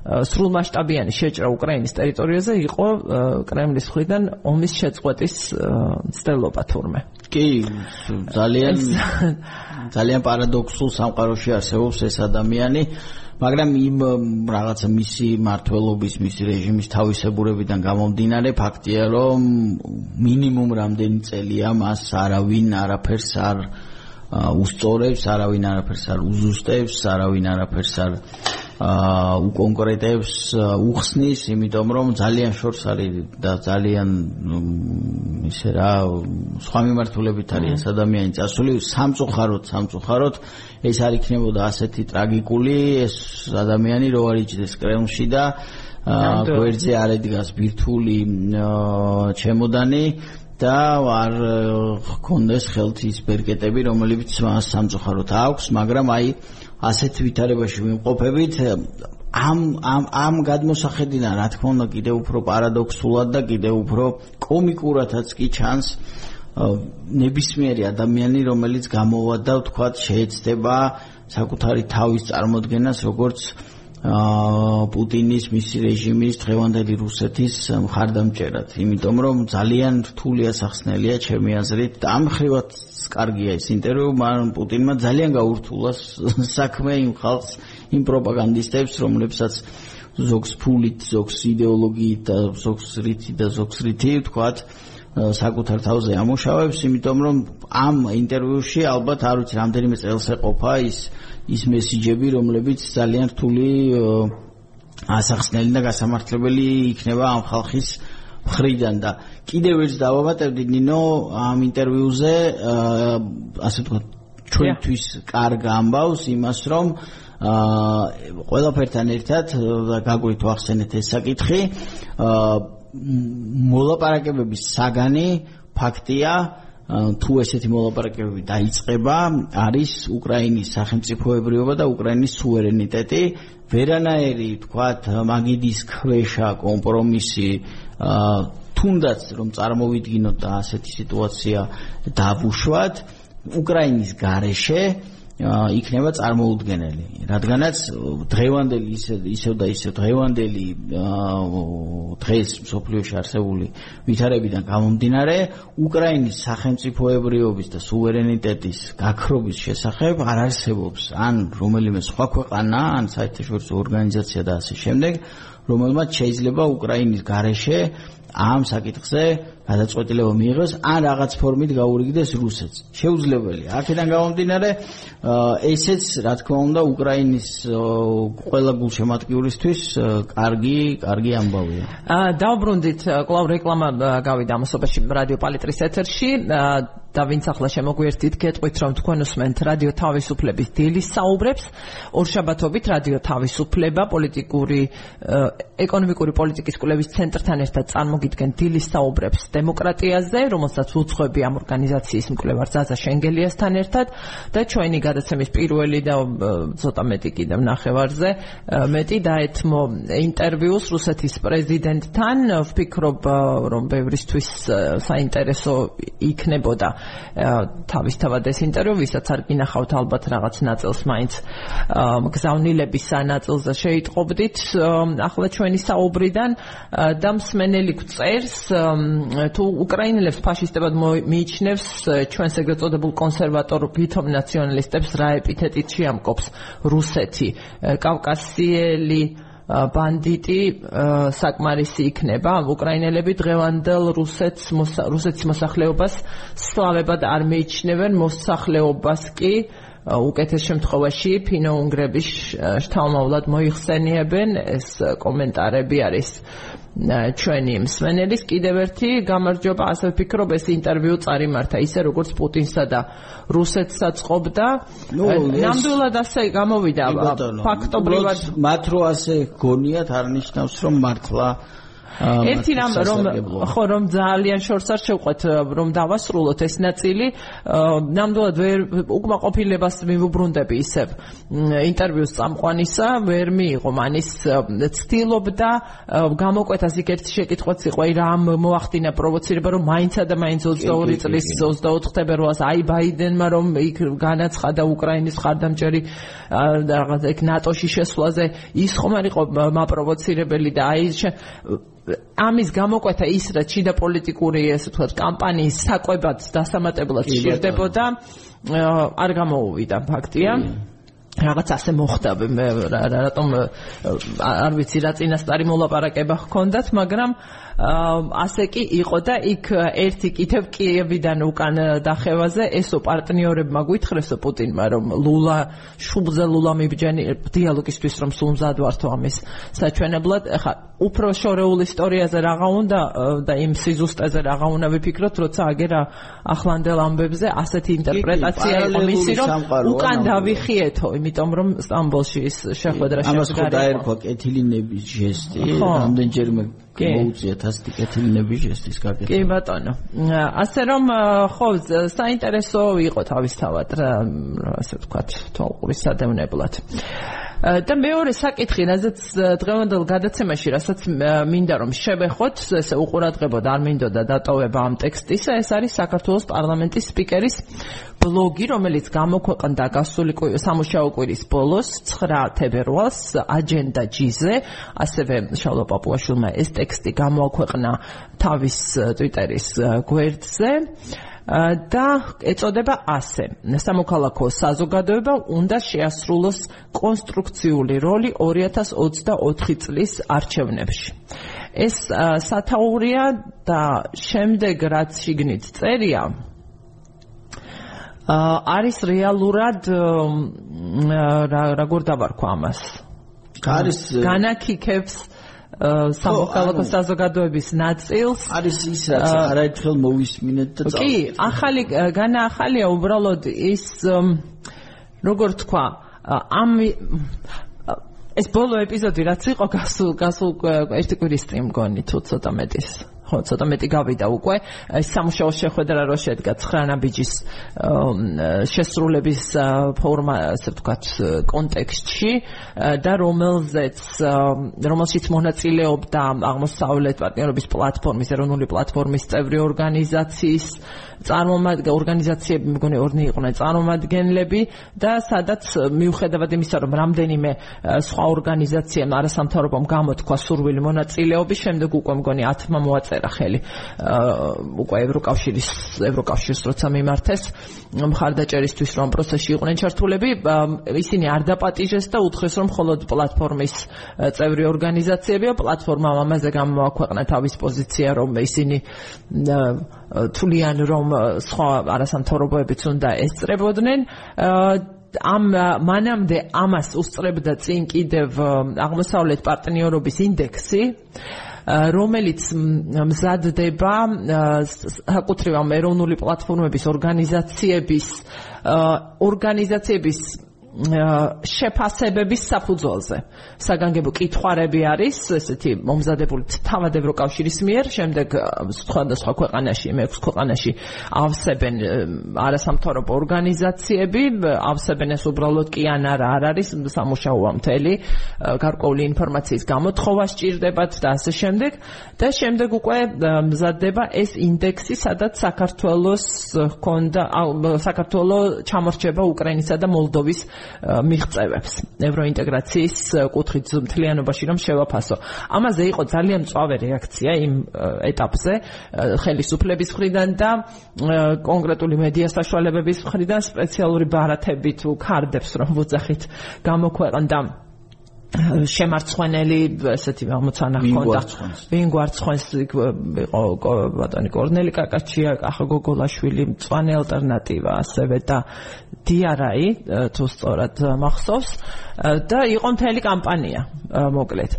სრულმასშტაბიანი შეჭრა უკრაინის ტერიტორიაზე იყო კრემლის მხრიდან ომის შეწყვეტის მცდელობა თურმე. კი, ძალიან ძალიან პარადოქსულ სამყაროში არსებობს ეს ადამიანი, მაგრამ იმ რაღაცა მისი მართლობის, მისი რეჟიმის თავისებურებიდან გამომდინარე ფაქტია, რომ მინიმუმ რამდენი წელია მას არავინ არაფერს არ უსწორებს, არავინ არაფერს არ უზუსტებს, არავინ არაფერს არ აა უკონკრეტებს, უხსნის, იმიტომ რომ ძალიან შორს არის და ძალიან ისე რა სხვა მიმართულებით არის ადამიანი წასული სამწუხაროდ, სამწუხაროდ ეს არ იქნებოდა ასეთი ტრაგიკული ეს ადამიანი რო არ იჭდეს კრემლში და აა გვერდზე არ ედგას ბირთული ჩემოდანი და არ გქონდეს ხელთის ბერკეტები, რომლებიც სამწუხაროდ აქვს, მაგრამ აი ასეთ ვითარებაში ვიმყოფებით ამ ამ ამ გადმოსახედიდან რა თქმა უნდა კიდევ უფრო პარადოქსულად და კიდევ უფრო კომიკურადაც კი ჩანს ნებისმიერი ადამიანი რომელიც გამოვა და თქვა შეეცდება საკუთარი თავის წარმოქმნას როგორც პუტინის მისი რეჟიმის დღევანდელი რუსეთის მხარდამჭერად, იმიტომ რომ ძალიან რთული ასახსნელია ჩემი აზრით ამ ხრივად კარგია ეს ინტერვიუ, მაგრამ პუტინმა ძალიან გაურთულა საქმე იმ ხალხს, იმ პროპაგანდისტებს, რომლებსაც ზოგს ფულით, ზოგს იდეოლოგიით და ზოგს რითი და ზოგს რითი თქვათ საკუთარ თავზე ამუშავებს, იმიტომ რომ ამ ინტერვიუში ალბათ არ ვიცი რამდენიმე წელს ეყოფა ის ის მესიჯები, რომლებიც ძალიან რთული ასახსნელი და გასამართლებელი იქნება ამ ხალხის მხრიდან და კიდევ ერთ დავამატებდი ნინო ამ ინტერვიუზე ასე ვთქვათ ჩვენთვის კარგ ამბავს იმას რომ აა ყველაფერთან ერთად გაგვით ვახსენეთ ეს საკითხი აა მოლაპარაკებების საგანი ფაქტია თუ ესეთი მოლაპარაკებები დაიწყება არის უკრაინის სახელმწიფოებრიობა და უკრაინის სუვერენიტეტი. ვერანაირი თქვათ მაგიდის ქვეშა კომპრომისი თუნდაც რომ წარმოვიდგინოთ და ასეთი სიტუაცია დავუშვათ უკრაინის გარეშე იქნება წარმოუდგენელი, რადგანაც დღევანდელი ისე ისე და ისე დღევანდელი დღეს სოფლიოში არსებული ვითარებიდან გამომდინარე, უკრაინის სახელმწიფოებრიობის და სუვერენიტეტის გაქრობის შესახებ არ არსებობს. ან რომელიმე სხვა ქვეყანა, ან საერთაშორისო ორგანიზაცია და ასე შემდეგ, რომელმაც შეიძლება უკრაინის გარეშე ამ საკითხზე გადაწყვეტილება მიიღოს ან რაღაც ფორმით გაურიგდეს რუსეთს. შეუძლებელია. აქედან გამომდინარე, ესეც რა თქმა უნდა უკრაინის ყველა გულშემატკივრისთვის კარგი, კარგი ამბავია. აა დაუბრუნდით კლავ რეკლამა გავიდა ამასობაში რადიო პალიტრის ეთერში. და ვინც ახლა შემოგვიერთით, გეტყვით რომ თქვენ უსმენთ რადიო თავისუფლების დილის საუბრებს. ორშაბათობით რადიო თავისუფლება პოლიტიკური ეკონომიკური პოლიტიკის კვლევის ცენტრთან ერთად წარმოგიდგენ დილის საუბრებს დემოკრატიაზე, რომელსაც უცხოები ამ ორგანიზაციის მკვლევარ ზაზა შენგელიასთან ერთად და ჩვენი გადაცემის პირველი და ცოტა მეტი კიდევ ნახევარზე მეტი დაეთმო ინტერვიუს რუსეთის პრეზიდენტთან. ვფიქრობ რომ ბევრისთვის საინტერესო იქნებოდა თავისთავად ეს ინტერვიუ, ვისაც არ გინახავთ ალბათ რაღაც ნაწილს მაინც გზავნილების ნაწილზე შეიტყობდით ახლა ჩვენი საუბრიდან და მსმენელი გწერს თუ უკრაინელებს ფაშისტებად მიიჩნევს ჩვენს ეგრეთ წოდებულ კონსერვატორ ვითომ ნაციონალისტებს რა ეპითეტით შეამკობს რუსეთი. კავკასიელი ბანდიტი საკმარისი იქნება. უკრაინელები დღევანდელ რუსეთს რუსეთის მოსახლეობას სლავებად არ მიიჩნევენ. მოსახლეობას კი უკეთეს შემთხვევაში ფინო-უნგრების შთამომავლად მოიხსენიებენ. ეს კომენტარები არის ჩვენი მსმენელის კიდევ ერთი გამარჯობა. ასე ვფიქრობ ეს ინტერვიუ წარიმართა ისე როგორც პუტინსა და რუსეთსაც ყოფდა ნამდვილად ასე გამოვიდა ფაქტობრივად. მათ რო ასე გონიათ არნიშნავს რომ მართლა ერთი რამ რომ ხო რომ ძალიან შორს არ შევყვეთ რომ დავასრულოთ ეს ნაწილი. ნამდვილად ვერ უკმაყოფილებას მივუბრუნდები ისევ ინტერვიუს წამყვანისა ვერ მიიღო მანის ცდილობდა გამოკვეთას იქ ერთი შეკითხვაც იყო აი რა მოახდინა პროვოცირება რომ მაინცა და მაინც 22 წლის 24 თებერვალს აი ბაიდენმა რომ იქ განაცხადა უკრაინის ხარდამჭერი რაღაც ეგ ნატოში შესვლაზე ის ხომ არ იყო მაპროვოცირებელი და აი ამის გამოკვეთა ის რა ჩიდა პოლიტიკური ესე ვთქვათ კამპანიის საკვებად დასამატებლად ჭირდებოდა არ გამოუვიდა ფაქტია რაღაც ასე მოხდა. მე რატომ არ ვიცი რა წინასწარი მოლაპარაკება ჰქონდათ მაგრამ ასე კი იყო და იქ ერთი კითებ კიევიდან უკან დახევაზე ესო პარტნიორებმა გვითხრესო პუტინმა რომ ლულა შუბზე ლულა მიბჯენი დიალოგისთვის რომ სულ მზად ვართო ამის საჩვენებლად. ეხა უფრო შორეულ ისტორიაზე რაღა უნდა და იმ სიზუსტეზე რაღა უნდა ვიფიქროთ როცა აგერა ახლანდელ ამბებზე ასეთი ინტერპრეტაცია იყო მისი რომ უკან დავიხიეთო იმიტომ რომ სტამბოლში ის შეხვედრა შეგვიდა ამას ხო დაერქვა კეთილინების ჟესტი რამდენჯერმე მოუწიათ ასეთი კეთილინების ჟესტის გაკეთება. კი ბატონო. ასე რომ ხო საინტერესო იყო თავისთავად ასე ვთქვათ თვალყურის სადევნებლად. და მეორე საკითხი, რაზეც დღევანდელ გადაცემაში, რასაც მინდა რომ შევეხოთ, ესე უყურადღებოდ არ მინდოდა დატოვება ამ ტექსტისა, ეს არის საქართველოს პარლამენტის სპიკერის ბლოგი, რომელიც გამოქვეყნდა გასული სამუშაო კვირის ბოლოს 9 თებერვალს აჯენდა G-ზე, ასევე შალო პაპუაშვილმა ეს ტექსტი გამოაქვეყნა თავის Twitter-ის გვერდზე. და ეწოდება ასე. სამოქალაქო საზოგადოება უნდა შეასრულოს კონსტრუქციული როლი 2024 წლის არჩევნებში. ეს სათაურია და შემდეგ რაც შიგნით წერია არის რეალურად როგორ დავარქვა ამას? არის განაკიქებს სამოქალაქო საზოგადოების ნაწილს. არის ის რაც არაერთხელ მოვისმინეთ და კი ახალი განა ახალია უბრალოდ ის როგორ თქვა ამ ეს ბოლო ეპიზოდი რაც იყო გასულ გასულ ერთი კვირის წინ მგონი თუ ცოტა მეტის ხო ცოტა მეტი გავიდა უკვე. ეს სამუშაო შეხვედრა რო შედგა 9 ნაბიჯის შესრულების ფორმა ასე ვთქვათ კონტექსტში და რომელზეც რომელშიც მონაწილეობდა აღმოსავლეთ პარტნიორობის პლატფორმის ეროვნული პლატფორმის წევრი ორგანიზაციის წარმომადგენლები ორგანიზაციები მგონი ორნი იყვნენ წარმომადგენლები და სადაც მიუხედავად იმისა რომ რამდენიმე სხვა ორგანიზაციამ არასამთავრობომ გამოთქვა სურვილი მონაწილეობის შემდეგ უკვე მგონი 10-მა მოაწერა ხელი უკვე ევროკავშირის ევროკავშირის როცა მიმართეს მხარდაჭერისთვის რომ პროცესში იყვნენ ჩართულები ისინი არ დაპატიჟეს და უთხრეს რომ მხოლოდ პლატფორმის წევრი ორგანიზაციებია. პლატფორმამ ამაზე გამოაქვეყნა თავის პოზიცია რომ ისინი თვლიან რომ სხვა არასამთავრობოებიც უნდა ესწრებოდნენ. ამ მანამდე ამას უსწრებდა წინ კიდევ აღმოსავლეთ პარტნიორობის ინდექსი რომელიც მზადდება საკუთრივ ამ ეროვნული პლატფორმების ორგანიზაციების ორგანიზაციების შეფასებების საფუძველზე. საგანგებო კითხვარები არის ესეთი მომზადებული თავად ევროკავშირის მიერ, შემდეგ სხვადასხვა ქვეყანაში, მე-6 ქვეყანაში ავსებენ არასამთავრობო ორგანიზაციები, ავსებენ ეს უბრალოდ კი ან არა არ არის სამუშაოა მთელი, გარკვეული ინფორმაციის გამოთხოვა სჭირდებათ და ასე შემდეგ და შემდეგ უკვე მზადდება ეს ინდექსი, სადაც საქართველოს ჰქონდა საქართველოს ჩამორჩება უკრაინისა და მოლდოვის მიღწევებს ევროინტეგრაციის კუთხით მთლიანობაში რომ შევაფასო. ამაზე იყო ძალიან მწვავე რეაქცია იმ ეტაპზე ხელისუფლების მხრიდან და კონკრეტული მედია საშუალებების მხრიდან სპეციალური ბარათებით უკარდებს რომ ვუძახით გამოქვეყნდა შემარცხვენელი ესეთი ამოცანა ჰქონდა. ვინ გვარცხვენს იყო ბატონი კორნელი კაკაჩია ახა გოგოლაშვილი მწვანე ალტერნატივა ასევე და დიარაი თუ სწორად მახსოვს და იყო მთელი კამპანია მოკლედ.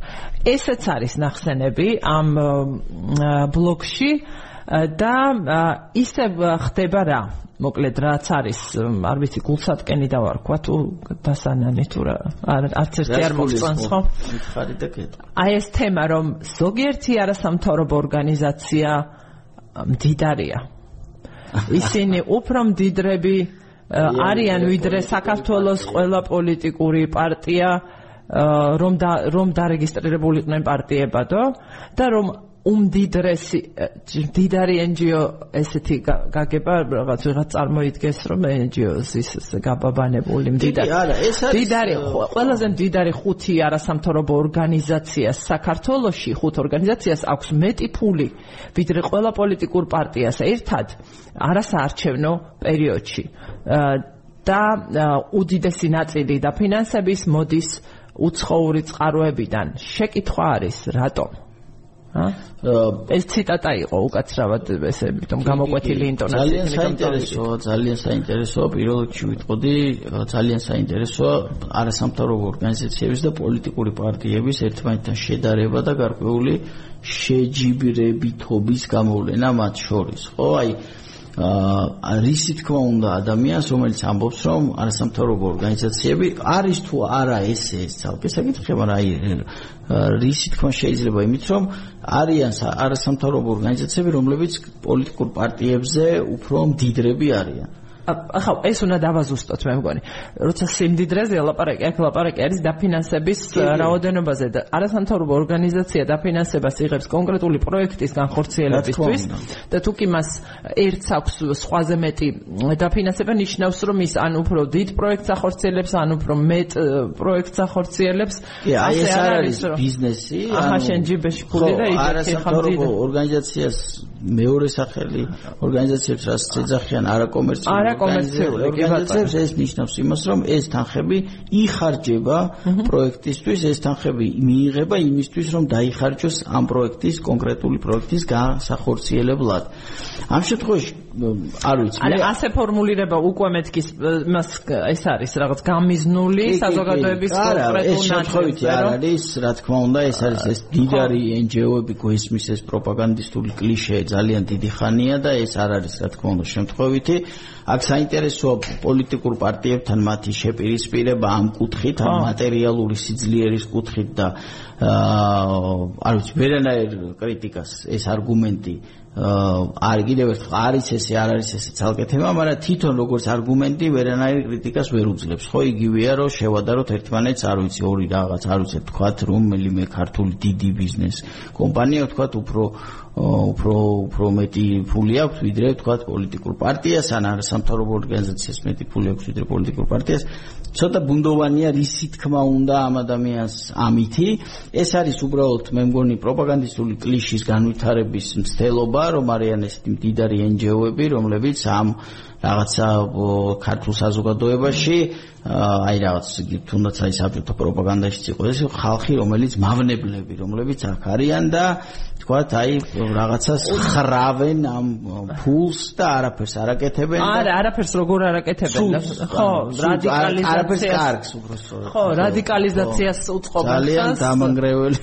ესეც არის ნახსენები ამ ბლოგში და ისე ხდება რა მოკლედ რაც არის არ ვიცი გულსატკენი დავარქვა თუ დასანანი თუ რა არც ერთი არ მოგწონს ხო? ხარი და კეთ აი ეს თემა რომ ზოგიერთი არასამთავრობო ორგანიზაცია მდიდარია. ისინი უფრო მდიდრები არიან ვიდრე საქართველოს ყველა პოლიტიკური პარტია რომ რომ დარეგისტრირებულიყვნენ პარტიებადო და რომ უმდიდრესი დიდარი NGO ესეთი გაგება რაღაც რაღაც წარმოიდგეს რომ NGO-ს ის გაბაბანებული მდიდარი. არა ეს არის დიდარი ყველაზე მდიდარი ხუთი არასამთავრობო ორგანიზაცია საქართველოში ხუთ ორგანიზაციას აქვს მეტი ფული ვიდრე ყველა პოლიტიკურ პარტიას ერთად არასაარჩევნო პერიოდში. და უდიდესი ნაწილი და ფინანსების მოდის უცხოური წყაროებიდან. შეკითხვა არის რატომ ეს ციტატა იყო უკაცრავად ესე თვითონ გამოკვეთილი ინტონაცია ძალიან საინტერესოა ძალიან საინტერესოა პირველ რიგში ვიტყოდი ძალიან საინტერესოა არასამთავრობო ორგანიზაციების და პოლიტიკური პარტიების ერთმანეთთან შედარება და გარკვეული შეჯიბრებითობის გამოვლენა მათ შორის. ხო აი რისი თქმა უნდა ადამიანს რომელიც ამბობს რომ არასამთავრობო ორგანიზაციები არის თუ არა ესე ეს ცალკე საკითხია მაგრამ აი რისი თქმა შეიძლება იმით რომ არიან არასამთავრობო ორგანიზაციები რომლებიც პოლიტიკურ პარტიებზე უფრო მდიდრები არიან ახლა ეს უნდა დავაზუსტოთ მე მგონი. როცა სიმდიდრეზე ლაპარაკი, აქ ლაპარაკი არის დაფინანსების რაოდენობაზე და არასამთავრობო ორგანიზაცია დაფინანსებას იღებს კონკრეტული პროექტის განხორციელებისთვის და თუ კი მას ერთს აქვს სხვაზე მეტი დაფინანსება ნიშნავს რომ ის ან უფრო დიდ პროექტს ახორციელებს, ან უფრო მეტ პროექტს ახორციელებს. აი ეს არის ბიზნესი, ახლა შენ ჯიბეში ფული და იქ არასამთავრობო ორგანიზაციას მეორე სახელი ორგანიზაციებს რაც ეძახიან არაკომერციული არაკომერციული ორგანიზაციებს ეს ნიშნავს იმას რომ ეს თანხები იხარჯება პროექტისთვის ეს თანხები მიიღება იმისთვის რომ დაიხარჯოს ამ პროექტის კონკრეტული პროექტის გასახორციელებლად ამ შემთხვევაში არ ვიცი მე ასე ფორმულირება უკვე მეთქის მას ეს არის რაღაც გამიზნული საზოგადოების კონკრეტულ ეს შემთხვევითი არ არის რა თქმა უნდა ეს არის ეს დიდარი NGO-ები გვესმის ეს პროპაგანდისტული კლიშე ძალიან დიდი ხანია და ეს არ არის რა თქმა უნდა შემთხვევითი აქ საინტერესოა პოლიტიკურ პარტიებთან მათი შეპირისპირება ამ კუთხით ამ მატერიალური სიძლიერის კუთხით და არ ვიცი ვერანაირ კრიტიკას ეს არგუმენტი არ კიდევ ერთხელ არის ესე არ არის ესე ცალკე თემა, მაგრამ თვითონ როგორც არგუმენტი ვერანაირ კრიტიკას ვერ უძლებს. ხო იგივეა რომ შევადაროთ ერთმანეთს, არ ვიცი, ორი რაღაც, არ ვიცი, თქვათ რომელიმე ქართული დიდი ბიზნეს კომპანია თქვათ უფრო უფრო უფრო მეტი ფული აქვს ვიდრე თქვათ პოლიტიკურ პარტიას ან არასამთავრობო ორგანიზაციას მეტი ფული აქვს ვიდრე პოლიტიკურ პარტიას. ცოტა ბუნდოვანია რისი თქმა უნდა ამ ადამიანს ამითი. ეს არის უბრალოდ მე მგონი პროპაგანდისტული კლიშის განვითარების მცდელობა რომ არიან ესეთი მდიდარი NGO-ები რომლებიც ამ რაღაცა ქართულ საზოგადოებაში აი რაღაც თუნდაც აი საბჭოთა პროპაგანდაშიც იყო ეს ხალხი რომელიც მავნებლები რომლებიც აქ არიან და თქვათ აი რაღაცას ხრავენ ამ ფულს და არაფერს არაკეთებენ არა არაფერს როგორ არაკეთებენ ხო რადიკალიზაციას არაფერს კარგს უბრალოდ ხო რადიკალიზაციას უწყობენ ძალიან დამანგრეველი.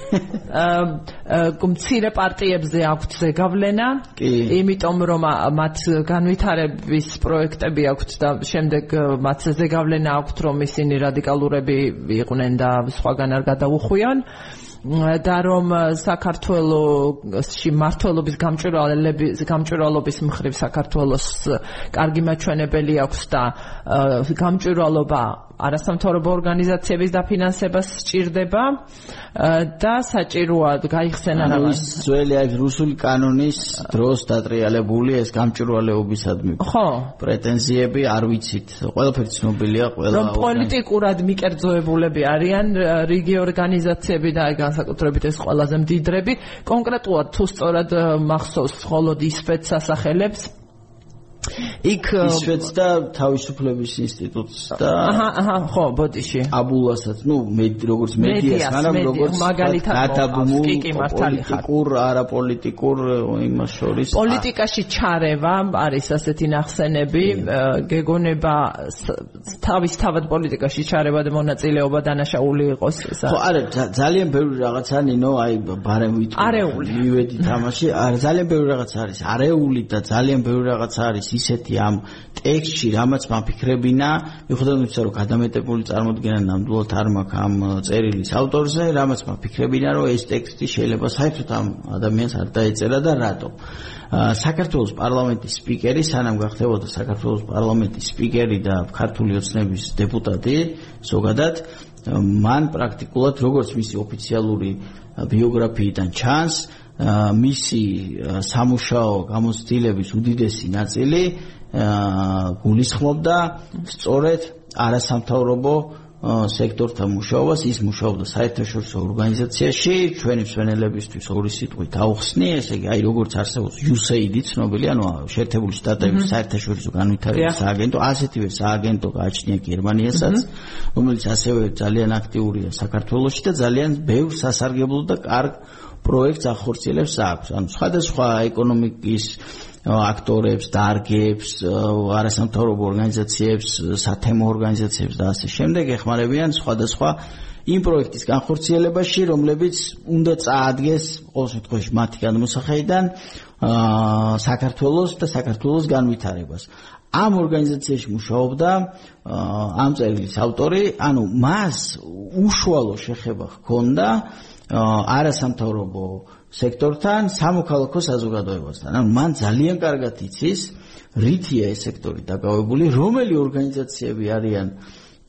მცირე პარტიებზე აქვთ ზეგავლენა. იმიტომ რომ მათ განვითარების პროექტები აქვთ და შემდეგ მათ ზეგავლენა აქვთ რომ ისინი რადიკალურები იყვნენ და სხვაგან არ გადაუხვიან. და რომ საქართველოსში მართლობის გამჭვირვალების გამჭვირვალობის მხრივ საქართველოს კარგი მაჩვენებელი აქვს და გამჭვირვალობა არასამთავრობო ორგანიზაციების დაფინანსებას სჭირდება და საჭიროა გაიხსენა რაღაც ძველი აი რუსული კანონის დროს დატრიალებული ეს გამჭვირვალეობისადმი. ხო. პრეტენზიები არ ვიცით. ყველაფერი ცნობილია ყველა რომ პოლიტიკურად მიკერძოებულები არიან რიგი ორგანიზაციები და განსაკუთრებით ეს ყველაზე მდიდრები. კონკრეტულად თუ სწორად მახსოვს მხოლოდ ის სპეცსახელებს იქ ისვეც და თავისუფლების ინსტიტუტს და აჰა აჰა ხო ბოდიში. აბულასაც ნუ მე როგორც მედიას მაგრამ როგორც მაგალითად პოლიტიკურ არაპოლიტიკურ იმას შორის პოლიტიკაში ჩარევა არის ასეთი ნახსენები გეგონება თავის თავად პოლიტიკაში ჩარევა და მონაწილეობა დანაშაული იყოს ხო არა ძალიან ბევრი რაღაცა ნინო აი ბარემ ვიტყვი მივედი თამაში არა ძალიან ბევრი რაღაც არის არეული და ძალიან ბევრი რაღაც არის ისეთი ამ ტექსტში, რამაც მაფიქრებინა, მიუხედავად იმისა, რომ გადამეტებული წარმოდგენა ნამდვილად არ მაქვს ამ წერილის ავტორზე, რამაც მაფიქრებინა, რომ ეს ტექსტი შეიძლება საერთოდ ამ ადამიანს არ დაეწერა და რატო? საქართველოს პარლამენტის სპიკერი, სანამ გახდებოდა საქართველოს პარლამენტის სპიკერი და ქართული ოცნების დეპუტატი, ზოგადად მან პრაქტიკულად როგორც მისი ოფიციალური ბიოგრაფიიდან ჩანს, მისი სამუშაო გამოცდილების უდიდესი ნაწილი გულისხმობდა სწორედ არასამთავრობო სექტორთან მუშაობას ის მუშაობდა საერთაშორისო ორგანიზაციაში ჩვენი მსვენელებისთვის ორი სიტყვით აუხსნი ესე იგი აი როგორც არსებობს USAID ცნობილი ანუ შეერთებული შტატების საერთაშორისო განვითარების სააგენტო ასეთივე სააგენტო გააჩნია გერმანიასაც რომელიც ასევე ძალიან აქტიურია საქართველოში და ძალიან ბევრ სასარგებლო და კარგ პროექტს ახორციელებს აქვს. ანუ სხვადასხვა ეკონომიკის აქტორებს, დარგებს, არასამთავრობო ორგანიზაციებს, სათემო ორგანიზაციებს და ასე შემდეგ ეხმარებიან სხვადასხვა იმ პროექტის განხორციელებაში, რომლებიც უნდა წაადგეს ყოველ შემთხვევაში მათი განმოსახედიდან აა საქართველოს და საქართველოს განვითარებას. ამ ორგანიზაციაში მუშაობდა ამ წერილის ავტორი, ანუ მას უშუალო შეხება ჰქონდა არასამთავრობო სექტორთან, სამოქალაქო საზოგადოებასთან. ანუ მან ძალიან კარგად იცის რითია ეს სექტორი დაკავებული, რომელი ორგანიზაციები არიან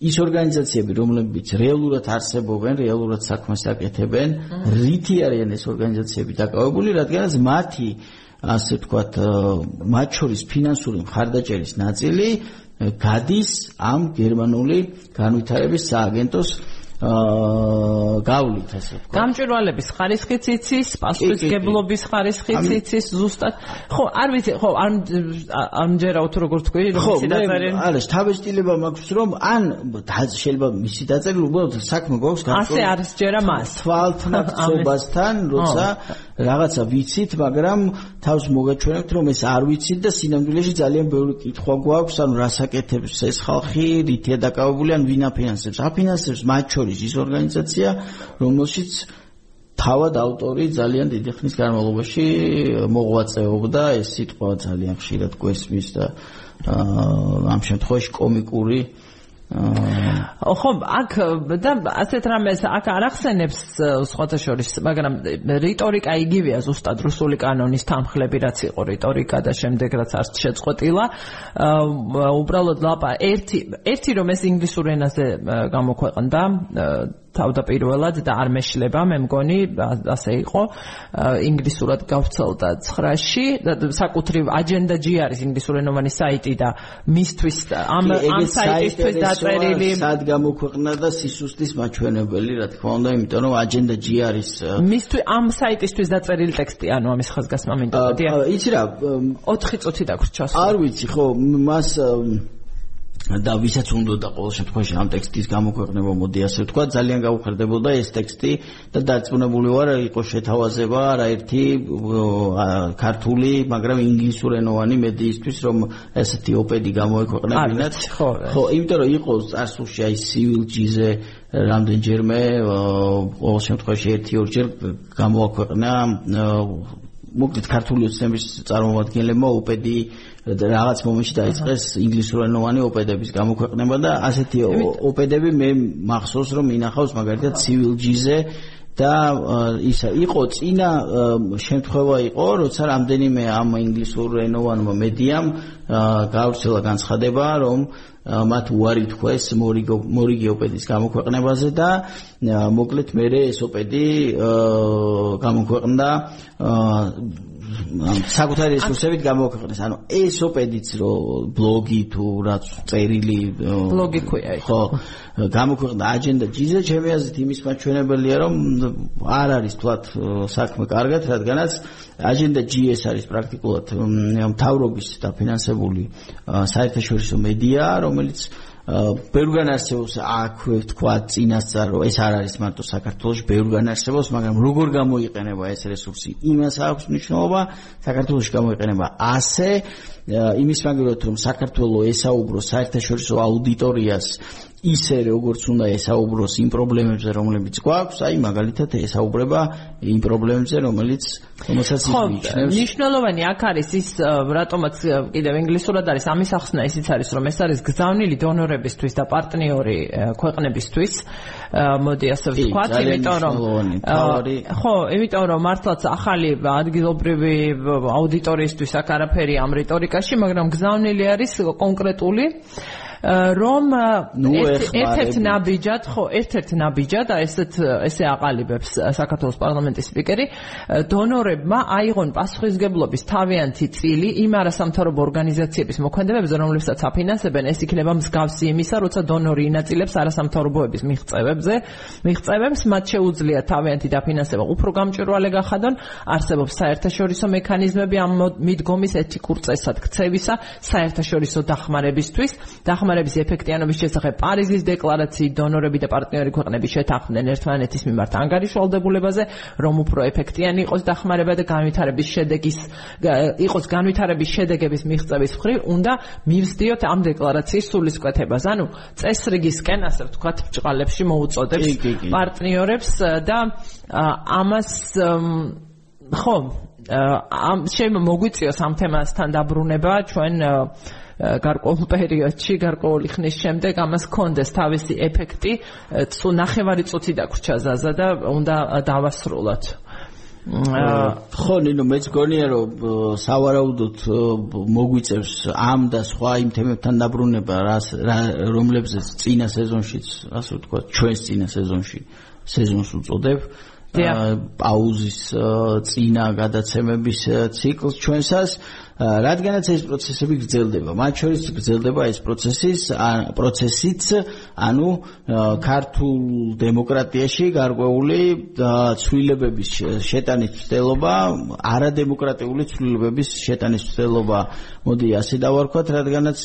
ის ორგანიზაციები, რომლებიც რეალურად არსებობენ, რეალურად საქმეს აკეთებენ, რითი არიან ეს ორგანიზაციები დაკავებული, რადგანაც მათი ასე ვთქვათ, მათ შორის ფინანსური მხარდაჭერის ნაწილი გადის ამ გერმანული განვითარების სააგენტოს აა გავლით ასე ვთქვათ. გამჭვირვალების ხარისხიც იცის, პასუხისგებლობის ხარისხიც იცის ზუსტად. ხო, არ ვიცი, ხო, არ ამჯერა თუ როგორ თქვი, რომ დაწერილი. ხო, არის თავისtildeება მაქვს, რომ ან შეიძლება მისი დაწერილი უბრალოდ საქმე გვაქვს გამჭვირვალება. ასე არის ჯერა მას. თვალთნაცობასთან, როცა რაღაცა ვიცით, მაგრამ თავს მოგაჩვენებთ, რომ ეს არ ვიცით და სინამდვილეში ძალიან ბევრი კითხვა გვაქვს, ანუ რასაკეთებს ეს ხალხი, რითია დაკავებული, ან ვინ აფინანსებს? აფინანსებს მათ შორის ის ორგანიზაცია, რომელშიც თავად ავტორი ძალიან დიდი ხნის განმავლობაში მოღვაწეობდა, ეს სიტყვა ძალიან ხშირად გვესმის და ამ შემთხვევაში კომიკური ხო, აქ და ასეთ რამეს აქ არ ახსენებს სხვათა შორის, მაგრამ რიტორიკა იგივეა ზუსტად რუსული კანონის თანხლები რაც იყო რიტორიკა და შემდეგ რაც არ შეწყვეტილა. უბრალოდ ლაპა ერთი ერთი რომ ეს ინგლისურ ენაზე გამოქვეყნდა თავდაპირველად და არ მეშლება მე მგონი ასე იყო. ინგლისურად გავცელდა 9-ში და საკუთრივ აჯენდა G არის ინგლისურენოვანი საიტი და მისთვის ამ ამ საიტისთვის დაწერილი სად გამოქვეყნა და სისუსტის მაჩვენებელი რა თქმა უნდა იმიტომ რომ აჯენდა G არის მისთვის ამ საიტისთვის დაწერილი ტექსტი ანუ ამის ხაზგასმა მინდა დია იცი რა 4 წუთი დაგვრჩა არ ვიცი ხო მას და ვისაც უნდა და ყოველ შემთხვევაში ამ ტექსტის გამოქვეყნება მოდი ასე ვთქვა ძალიან გაუხერდებოდა ეს ტექსტი და დარწმუნებული ვარ იყო შეთავაზება არაერთი ქართული მაგრამ ინგლისურენოვანი მედიისთვის რომ ესეთი ოპედი გამოექვეყნებინათ. ხო ხო იმიტომ რომ იყო წარსულში აი civil g-ზე რამდენჯერმე ყოველ შემთხვევაში ერთი ორჯერ გამოაქვეყნა მოკლედ ქართული ოცნების წარმომადგენლებმა ოპედი რაღაც მომენტში დაიწყეს ინგლისურენოვანი ოპედების გამოქვეყნება და ასეთი ოპედები მე მახსოვს რომ ინახავს მაგალითად civil g-ზე და ისა იყო წინა შემთხვევა იყო როცა რამდენიმე ამ ინგლისურენოვანმა მედიამ გავრცელა განცხადება რომ მათ უარი თქვეს მორიგო მორიგიოპედის გამოქვეყნებაზე და მოკლედ მე ეს ოპედი გამოქვეყნდა საკუთარი რესურსებით გამოქვეყნეს. ანუ ეს ოპედიც რო ბლოგი თუ რაც წერილი ბლოგი ქვია ხო გამოქვეყნდა აჯენდა ჯიზე ჩემი აზრით იმის მაჩვენებელია რომ არ არის თვათ საქმე კარგად რადგანაც აჯენდა GS არის პრაქტიკულად მთავრობის დაფინანსებული საერთაშორისო მედია რომელიც ბევრგან არსებობს აქვე თქვა წინასწარ რომ ეს არ არის მარტო საქართველოს ბევრგან არსებობს მაგრამ როგორ გამოიყენება ეს რესურსი? იმას აქვს მნიშვნელობა საქართველოს გამოიყენება ასე იმის მაგალითად რომ საქართველოს ესაუბრო საერთაშორისო აუდიტორიას ისე როგორც უნდა ესაუბროს იმ პრობლემებზე, რომლებიც გვაქვს, აი მაგალითად ესაუბრება იმ პრობლემებზე, რომელიც რომელსაც ისმის. ნიშნულოვანი აქ არის ის, რატომაც კიდევ ინგლისურად არის ამის ახსნა ისიც არის, რომ ეს არის გზავნილი დონორებისთვის და პარტნიორი ქვეყნებისთვის. მოდი ასე ვთქვათ, იმიტომ რომ ხო, იმიტომ რომ მართლაც ახალი ადგილობრივი აუდიტორიისთვის აქ არაფერი ამ რიტორიკაში, მაგრამ გზავნილი არის კონკრეტული რომ ერთ-ერთ ნაბიჯად, ხო, ერთ-ერთ ნაბიჯად, ესეთ ესე აყალიბებს საქართველოს პარლამენტის სპიკერი, დონორებმა აიღონ პასუხისგებლობის თავიანთი წილი იმ არასამთავრობო ორგანიზაციების მოქმედებებზე, რომლებსაც აფინანსებენ, ეს იქნება მსგავსი იმისა, როცა დონორი ინაწილებს არასამთავრობოების მიღწევებზე, მიღწევებს მათ შეუძლია თავიანთი დაფინანსება უფრო გამჭვირვალე გახადონ, არსებობს საერთაშორისო მექანიზმები ამ მიდგომის ეთიკურ წესად ქცევისა, საერთაშორისო დახმარებისთვის, დახმარების დახმარების ეფექტიანობის შესახებ პარიზის დეკლარაციით დონორები და პარტნიორი ქვეყნები შეთანხმდნენ ერთმანეთის მიმართ ანგარიშვალდებულებაზე, რომ უფრო ეფექტიანი იყოს დახმარება და განვითარების შედეგის იყოს განვითარების შედეგების მიღწევის მხრივ, უნდა მივსდიოთ ამ დეკლარაციის სულისკვეთებას. ანუ წესრიგისკენ, ასე ვთქვათ, ბჭყალებში მოუწოდებს პარტნიორებს და ამას ხო ამ შეიძლება მოგვიწიოს ამ თემასთან დაბრუნება ჩვენ გარკვეულ პერიოდში, გარკვეული ხნის შემდეგ ამას კონდეს თავისი ეფექტი, თუ ნახევარი წუთი დაგვრჩა ზაზა და უნდა დავასრულოთ. ხო ნინო მეც გონია რომ სავარაუდოდ მოგვიწევს ამ და სხვა იმ თემებთან დაბრუნება რომლებზეც წინა სეზონშიც ასე ვთქვა ჩვენს წინა სეზონში სეზონს უწოდებ პაუზის წინა გადაცემების ციკლს ჩვენსას რადგანაც ეს პროცესები გრძელდება მათ შორის გრძელდება ეს პროცესის პროცესიც ანუ ქართულ დემოკრატიაში გარკვეული ცვლილებების შეტანის ცდელობა არადემოკრატიული ცვლილებების შეტანის ცდელობა მოდი ასე დავარქვათ რადგანაც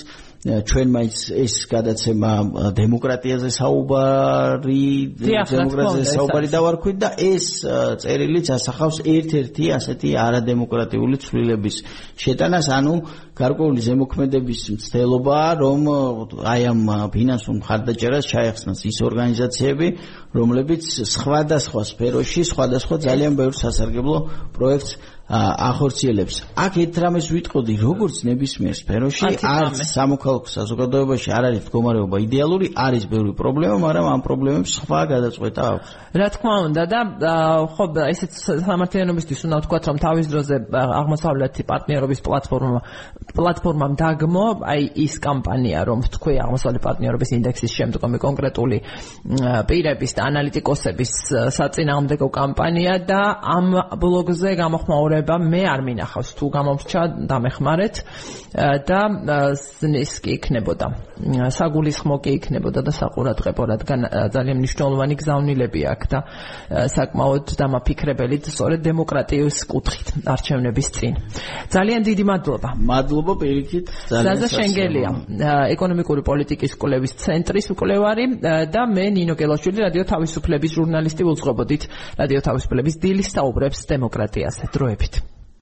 ჩვენ მაინც ეს გადაცემა დემოკრატიაზე საუბარი დემოკრატიაზე საუბარი დავარქვით და ეს წერილიც ასახავს ერთ-ერთი ასეთი არადემოკრატიული ცვლილების შეტანას ანუ გარკვეული ზემოქმედების მცდელობა რომ აი ამ ფინანსურ მხარდაჭერას ჩაეხსნას ის ორგანიზაციები რომლებიც სხვადასხვა სფეროში სხვადასხვა ძალიან ბევრ სასარგებლო პროექტს ახორციელებს. აქ ერთ რამეს ვიტყოდი, როგორც ნებისმიერ სფეროში, არც სამოქალაქო საზოგადოებაში არ არის მდგომარეობა იდეალური, არის ბევრი პრობლემა, მაგრამ ამ პრობლემებს სხვა გადაწყვეტა აქვს. რა თქმა უნდა და ხო ესეც სამართლიანობისთვის უნდა ვთქვა, რომ თავის დროზე აღმოსავლეთი პარტნიორობის პლატფორმა პლატფორმამ დაგმო, აი ის კამპანია, რომ თქვი აღმოსავლეთი პარტნიორობის ინდექსის შემდგომი კონკრეტული პირების და ანალიტიკოსების საწინააღმდეგო კამპანია და ამ ბლოგზე გამოხმაურება ცხოვრება მე არ მინახავს თუ გამომრჩა დამეხმარეთ და ზნის კი იქნებოდა. საგულისხმო კი იქნებოდა და საყურადღებო რადგან ძალიან მნიშვნელოვანი გზავნილები აქვს და საკმაოდ დამაფიქრებელი სწორედ დემოკრატიის კუთხით არჩევნების წინ. ძალიან დიდი მადლობა. მადლობა პირიქით ძალიან ზაზა შენგელია. ეკონომიკური პოლიტიკის კვლევის ცენტრის მკვლევარი და მე ნინო გელაშვილი რადიო თავისუფლების ჟურნალისტი ვუძღვებოდით რადიო თავისუფლების დილის საუბრებს დემოკრატიაზე. დროებით it